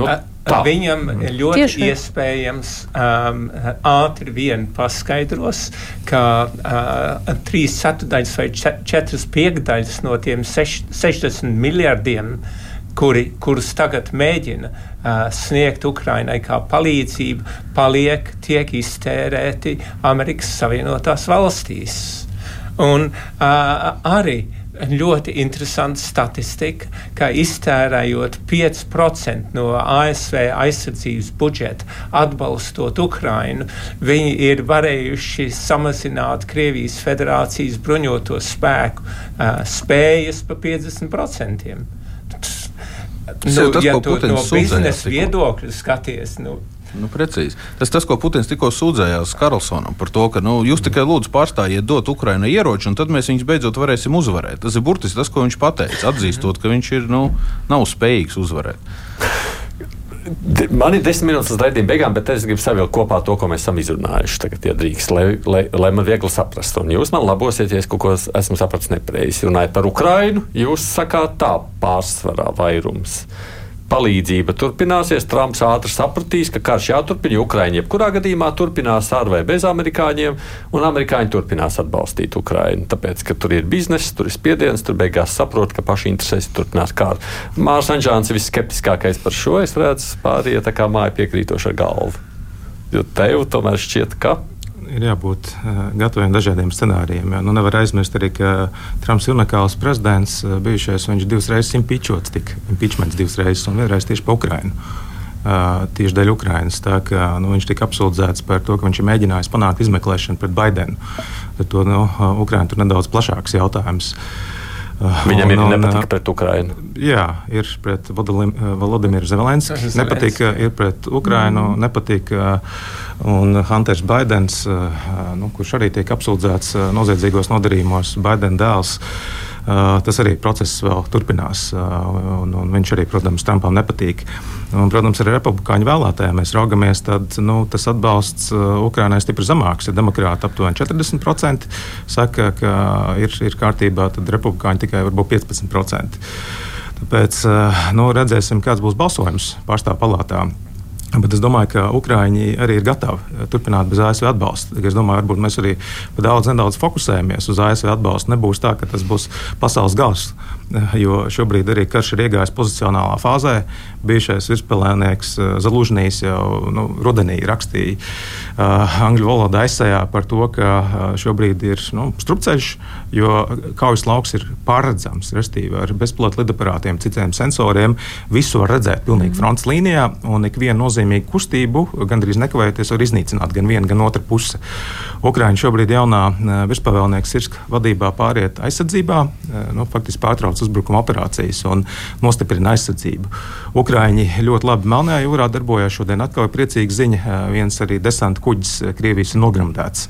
Nu, Tā. Viņam ļoti Tieši iespējams um, ātri vien paskaidros, ka uh, trīs ceturdaļas vai četras piekdaļas no tiem seš, 60 miljardiem, kuri, kurus tagad mēģina uh, sniegt Ukrainai kā palīdzību, paliek, tiek iztērēti Amerikas Savienotās valstīs. Un uh, arī ļoti interesanta statistika, ka iztērējot 5% no ASV aizsardzības budžeta atbalstot Ukrainu, viņi ir varējuši samazināt Krievijas federācijas bruņoto spēku uh, spējas pa 50%. Nu, tas, ja tu no biznesa viedokļa skaties, nu, Nu, precīzi. Tas tas, ko Putins tikko sūdzējās Karlsonam par to, ka nu, jūs tikai lūdzu pārstājiet dot Ukrainai ieroči, un tad mēs viņus beidzot varēsim uzvarēt. Tas ir burtiski tas, ko viņš pateica, atzīstot, ka viņš ir, nu, nav spējīgs uzvarēt. Man ir desmit minūtes līdz raidījuma beigām, bet es gribu savilkt kopā to, ko mēs esam izrunājuši. Tagad, ja drīkst, lai, lai, lai man viegli saprast. Un jūs man labosiet, ja es kaut ko esmu sapratis nepareizi. Runājot par Ukrajinu, jūs sakāt tā pārsvarā vairums palīdzība turpināsies. Trumps ātri sapratīs, ka karš jāturpina. Ukraiņi jebkurā gadījumā turpinās ar vai bez amerikāņiem, un amerikāņi turpinās atbalstīt Ukraiņu. Tāpēc, ka tur ir biznesa, tur ir spiediens, tur beigās saprot, ka paši interesēs turpinās kāru. Mārs Anģāns ir visskeptiskākais par šo. Es redzu, pārējie tā kā māja piekrītoša galva. Jo tev tomēr šķiet, ka ir jābūt uh, gataviem dažādiem scenārijiem. Nu, nevar aizmirst arī, ka Trumps ir unikāls prezidents. Uh, bijušais viņš divas reizes impeachments, tika impeachments divas reizes un vienreiz tieši pa Ukrainu. Uh, tieši dēļ Ukrainas. Tā, ka, nu, viņš tika apsūdzēts par to, ka viņš ir mēģinājis panākt izmeklēšanu pret Baidenu. Tad to nu, Ukraina tur nedaudz plašāks jautājums. Viņam un, ir nepatīk pret Ukrajinu. Jā, ir pret Volodimiru Zelenski. Nepatīk, ir pret Ukrajinu, mm. nepatīk. Un Hunters Baidens, nu, kurš arī tiek apsūdzēts noziedzīgos nodarījumos, Baidena dēls. Uh, tas arī process vēl turpinās. Uh, un, un viņš arī, protams, Trumpam nepatīk. Un, protams, arī republikāņu vēlētājiem mēs raugamies, tad nu, tas atbalsts uh, Ukrainai stipri zemāks. Ja demokrāti aptuveni 40% saka, ka ir, ir kārtībā, tad republikāņi tikai varbūt 15%. Tāpēc nu, redzēsim, kāds būs balsojums pārstāvju palātā. Bet es domāju, ka Ukrāņi arī ir gatavi turpināt bez ASV atbalsta. Es domāju, varbūt mēs arī daudz nedaudz fokusējamies uz ASV atbalstu. Nebūs tā, ka tas būs pasaules gals, jo šobrīd arī karš ir iegājis pozicionālā fāzē. Bijušais virspēlēnieks eh, Zalužņīs jau nu, rudenī rakstīja uh, angļu valodā aizsējā par to, ka uh, šobrīd ir nu, strupceļš, jo kaujas lauks ir pārredzams, restīvi ar bezpilota lidaparātiem, citiem sensoriem. Visu var redzēt pilnīgi fronts līnijā un ikvienu nozīmīgu nozīmīgu kustību, gandrīz nekavējoties var iznīcināt gan viena, gan otra puse. Ukraiņa šobrīd jaunā eh, virspavēlnieka Sirska vadībā pāriet aizsardzībā, eh, nu, faktiski pārtrauc uzbrukuma operācijas un nostiprina aizsardzību. Ukraiņi ļoti labi Melnajā jūrā darbojās. Šodien atkal ir priecīga ziņa. Viens arī desanta kuģis Krievijas ir nogramdēts.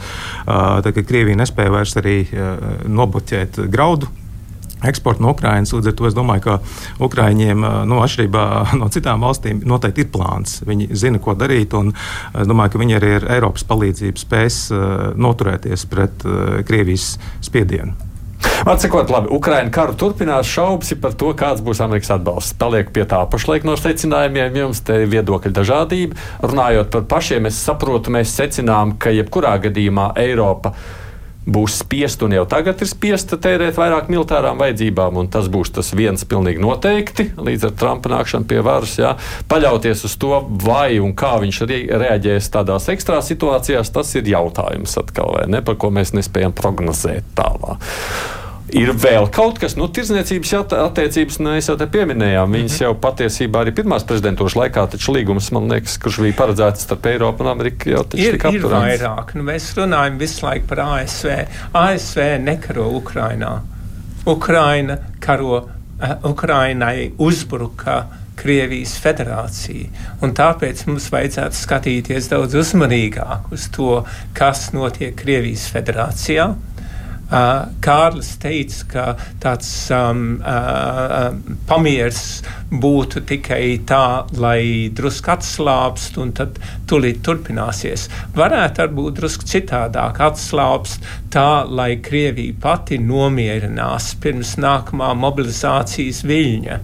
Tā kā Krievija nespēja vairs arī nobloķēt graudu eksportu no Ukrainas. Līdz ar to es domāju, ka Ukrāņiem, nu, atšķirībā no citām valstīm, noteikti ir plāns. Viņi zina, ko darīt, un es domāju, ka viņi arī ar Eiropas palīdzību spēs noturēties pret Krievijas spiedienu. Atsakot, labi, Ukraiņa karu turpinās, šaubas par to, kāds būs Amerikas atbalsts. Paliek pie tā pašlaik no secinājumiem, jums te ir viedokļa dažādība. Runājot par pašiem, es saprotu, mēs secinām, ka jebkurā gadījumā Eiropa būs spiest un jau tagad ir spiesta tērēt vairāk militārām vajadzībām, un tas būs tas viens pilnīgi noteikti līdz ar Trumpa nākšanu pie varas. Jā. Paļauties uz to, vai un kā viņš re reaģēs tādās ekstrā situācijās, tas ir jautājums atkal, vai ne, par ko mēs nespējam prognozēt tālāk. Ir vēl kaut kas, nu, tirdzniecības attiecības, mēs jau te pieminējām. Viņas jau patiesībā arī pirmās prezidentūras laikā, taču līgums, man liekas, kurš bija paredzēts starp Eiropu un Ameriku, jau taču ir. Ir vairāk. Nu, mēs runājam visu laiku par ASV. ASV nekaro Ukrainā. Ukraina karo, uh, Ukrainai uzbruka. Krievijas federācija. Un tāpēc mums vajadzētu skatīties daudz uzmanīgāk uz to, kas notiek Krievijas federācijā. Uh, Kārlis teica, ka tāds um, uh, pamieris būtu tikai tā, lai drusku atslābst, un tad tūlīt turpināsies. Varētu būt drusku citādāk atslābst, tā, lai Krievija pati nomierinās pirms nākamā mobilizācijas viļņa.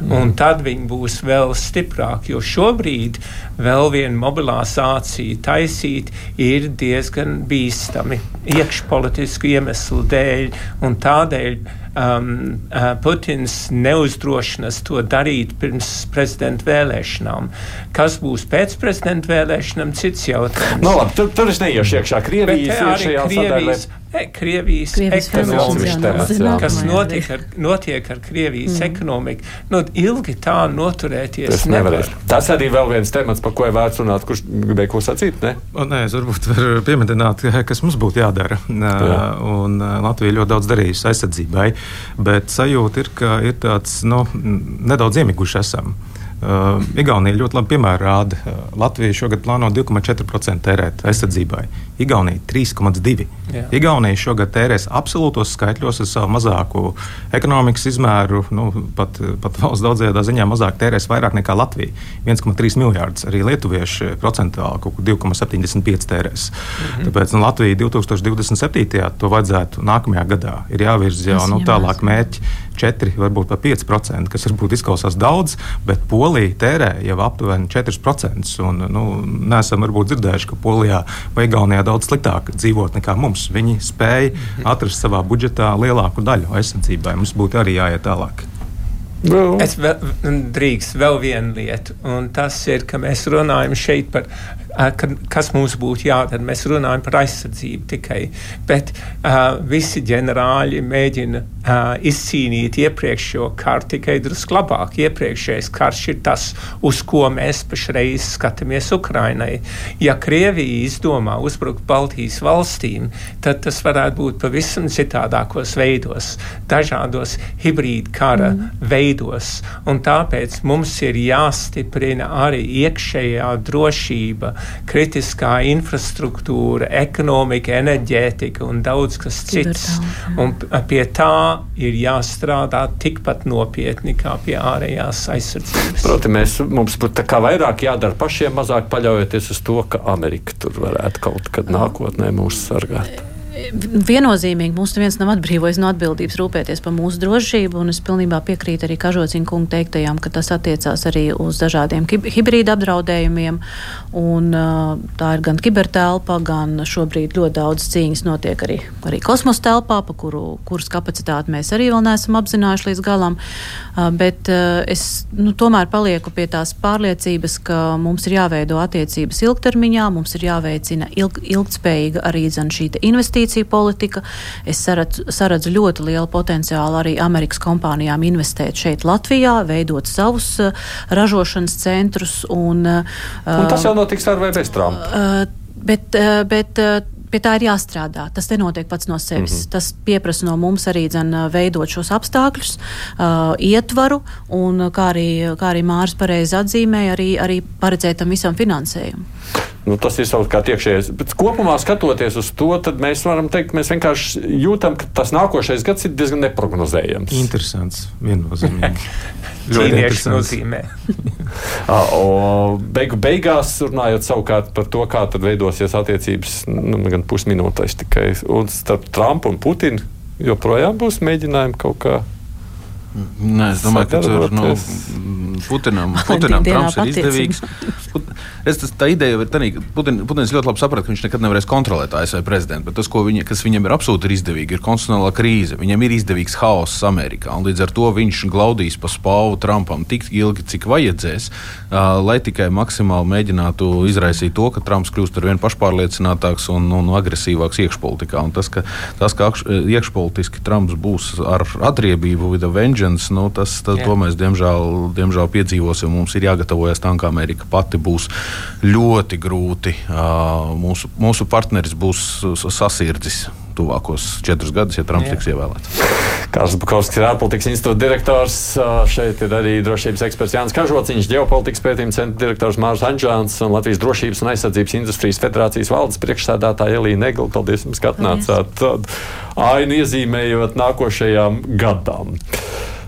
Un tad viņi būs vēl stiprāki. Jo šobrīd vēl viena mobilizācija taisīt ir diezgan bīstami iekšpolitisku iemeslu dēļ. Tādēļ um, uh, Putins neuzdrošinas to darīt pirms prezidenta vēlēšanām. Kas būs pēc prezidenta vēlēšanām, cits jautājums. No, labi, tur, tur es neiešu iekšā. Krievijas ir šajā Krievijas, Krievijas, Krievijas ekonomikas, kas notiek ar, notiek ar Krievijas mm. ekonomiku. Nu, ilgi tā noturēties tas nevarēs. Nevar. Tas arī vēl viens temats, par ko ir vērts runāt, kurš gribēja ko sacīt. Ne? O, nē, es varbūt varu pieminēt, kas mums būtu jādara. Jā. Un Latvija ļoti daudz darījusi aizsardzībai, bet sajūta ir, ka ir tāds nu, nedaudz iemiguši esam. Uh, Igaunija ļoti labi piemēra rāda. Uh, Latvija šogad plāno 2,4% tērēt aizsardzībai. Igaunija 3,2%. Igaunija šogad tērēs absolūtos skaitļos ar savu mazāku ekonomikas izmēru, nu, pat, pat valsts daudzajā ziņā mazāk tērēs vairāk nekā Latvija. 1,3 miljārdus. Arī lietuvieši procentuāli kaut ko 2,75 tērēs. Mhm. Tāpēc nu, Latvija 2027. to vajadzētu nākamajā gadā ir jāvirza jau nu, tālāk mērķi 4, varbūt pat 5%, kas varbūt izklausās daudz, bet Polija tērē jau aptuveni 4%. Un, nu, nesam varbūt dzirdējuši, ka Polijā vai Igaunijā daudz sliktāk dzīvot nekā mums. Viņi spēja atrast savā budžetā lielāku daļu aizsardzībai. Mums būtu arī jāiet tālāk. Well. Es vēl, drīkst vēl vienu lietu, un tas ir, ka mēs runājam šeit par kas mums būtu jādara. Mēs runājam par aizsardzību tikai, bet uh, visi ģenerāļi mēģina uh, izcīnīt iepriekšējo karu tikai drusku labāk. Iepriekšējais karš ir tas, uz ko mēs pašreiz skatāmies Ukrainai. Ja Krievija izdomā uzbrukt Baltijas valstīm, tad tas varētu būt pavisam citādākos veidos, dažādos hibrīda kara mm. veidos. Un tāpēc mums ir jāstiprina arī iekšējā drošība, kritiskā infrastruktūra, ekonomika, enerģētika un daudz kas cits. Un pie tā ir jāstrādā tikpat nopietni kā pie ārējās aizsardzības. Protams, mēs, mums būtu vairāk jādara pašiem, mazāk paļaujoties uz to, ka Amerika tur varētu kaut kad nākotnē mūs sargāt viennozīmīgi mums neviens nav atbrīvojis no atbildības rūpēties par mūsu drošību. Es pilnībā piekrītu arī Kažociņa kungu teiktajām, ka tas attiecās arī uz dažādiem hibrīda apdraudējumiem. Un, tā ir gan kibertelpa, gan šobrīd ļoti daudz cīņas notiek arī, arī kosmosa telpā, pa kuru, kuras kapacitāti mēs arī vēl neesam apzinājuši līdz galam. Bet es nu, tomēr palieku pie tās pārliecības, ka mums ir jāveido attiecības ilgtermiņā, mums ir jāveicina ilg, ilgtspējīga arī šī investīcija investīciju politika. Es saredzu, saredzu ļoti lielu potenciālu arī Amerikas kompānijām investēt šeit, Latvijā, veidot savus uh, ražošanas centrus. Un, uh, un tas jau notiks ar vai bez Trumpa? Uh, bet, bet, pie tā ir jāstrādā. Tas nenotiek pats no sevis. Mm -hmm. Tas prasa no mums arī dzen, veidot šos apstākļus, uh, ietvaru un, kā arī, kā arī Mārcis pareizi atzīmēja, arī, arī paredzēt tam visam finansējumu. Nu, tas ir savukārt iekšējais. Bet kopumā skatoties uz to, mēs varam teikt, ka mēs vienkārši jūtam, ka tas nākošais gads ir diezgan neparedzējams. Interesants, viennozīmīgi. Ķīniešu nozīmē. Beigu beigās runājot savukārt par to, kā tad veidosies attiecības, nu, gan pusminūtais tikai. Un starp Trumpu un Putinu joprojām būs mēģinājumi kaut kā Nē, es domāju, ka tur nu, Putinam, Putinam Trumps ir izdevīgs. Put, es, tas, tā ideja ir tāda, ka Putin, Putins ļoti labi saprot, ka viņš nekad nevarēs kontrolēt ASV prezidentu. Bet tas, viņa, kas viņam ir absolūti ir izdevīgi, ir konstitucionālā krīze. Viņam ir izdevīgs haoss Amerikā. Līdz ar to viņš glaudīs pa spāvu Trumpam tik ilgi, cik vajadzēs, uh, lai tikai maksimāli mēģinātu izraisīt to, ka Trumps kļūst ar vien pašpārliecinātāks un, un agresīvāks iekšpolitikā. Un tas, ka, tas, ka iekšpolitiski Trumps būs ar atriebību, with a vengeance, vengeance, nu, tas, tas to mēs diemžēl, diemžēl piedzīvosim. Mums ir jāgatavojas tam, ka Amerika pati būs ļoti grūti. Mūsu, mūsu partneris būs sasirdzis tuvākos četrus gadus, ja Trumps Jā. tiks ievēlēts. Kārs Bukovskis ir ārpolitikas institūta direktors. Šeit ir arī drošības eksperts Jānis Kažociņš, ģeopolitikas pētījuma centra direktors Mārs Anģāns un Latvijas Drošības un aizsardzības industrijas federācijas valdes priekšsēdētāja Elīna Negla. Paldies jums, ka atnācāt ainu iezīmējot nākošajām gadām.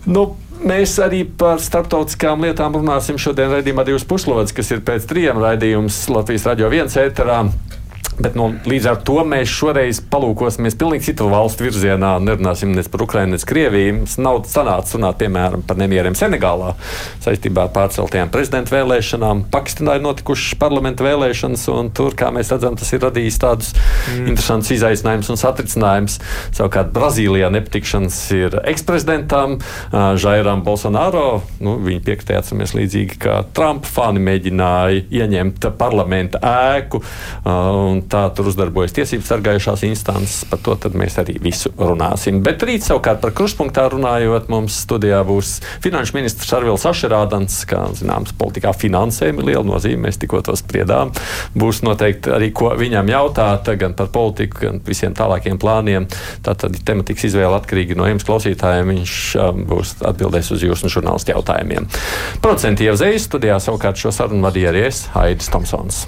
Nu, Mēs arī par starptautiskām lietām runāsim šodien raidījumā divas puslodes, kas ir pēc trijiem raidījums Latvijas radio viens ēterā. Bet, nu, līdz ar to mēs šoreiz palūkosimies pilnīgi citu valstu virzienā. Nerunāsim ne par Ukrajinu, ne par Krieviju. Mums nav sanācis runāt, piemēram, par nemieriem Senegālā saistībā ar pārceltajām prezidenta vēlēšanām. Pakistānā ir notikušas parlamenta vēlēšanas, un tur, kā mēs redzam, tas ir radījis tādus mm. interesantus izaicinājumus un satricinājumus. Savukārt Brazīlijā nepatikšanas ir eksprezidentam Žairam Bolsonaro. Nu, viņa piekritē atceramies līdzīgi kā Trumpa fani mēģināja ieņemt parlamenta ēku. Un tā tur uzdarbojas tiesību sargājušās instances. Par to mēs arī visu runāsim. Bet rīt savukārt par kruspunktā runājot, mums studijā būs finanšu ministrs Arvils Ašerādans, kā zināms, politikā finansējumi ir liela nozīme. Mēs tikko to spriedām. Būs noteikti arī, ko viņam jautāt, gan par politiku, gan visiem tālākiem plāniem. Tātad tematikas izvēle atkarīgi no jums klausītājiem. Viņš um, būs atbildēs uz jūsu žurnālistu jautājumiem. Procenti jau zvejas studijā savukārt šo sarunu vadīja arī es, Haidis Tomsons.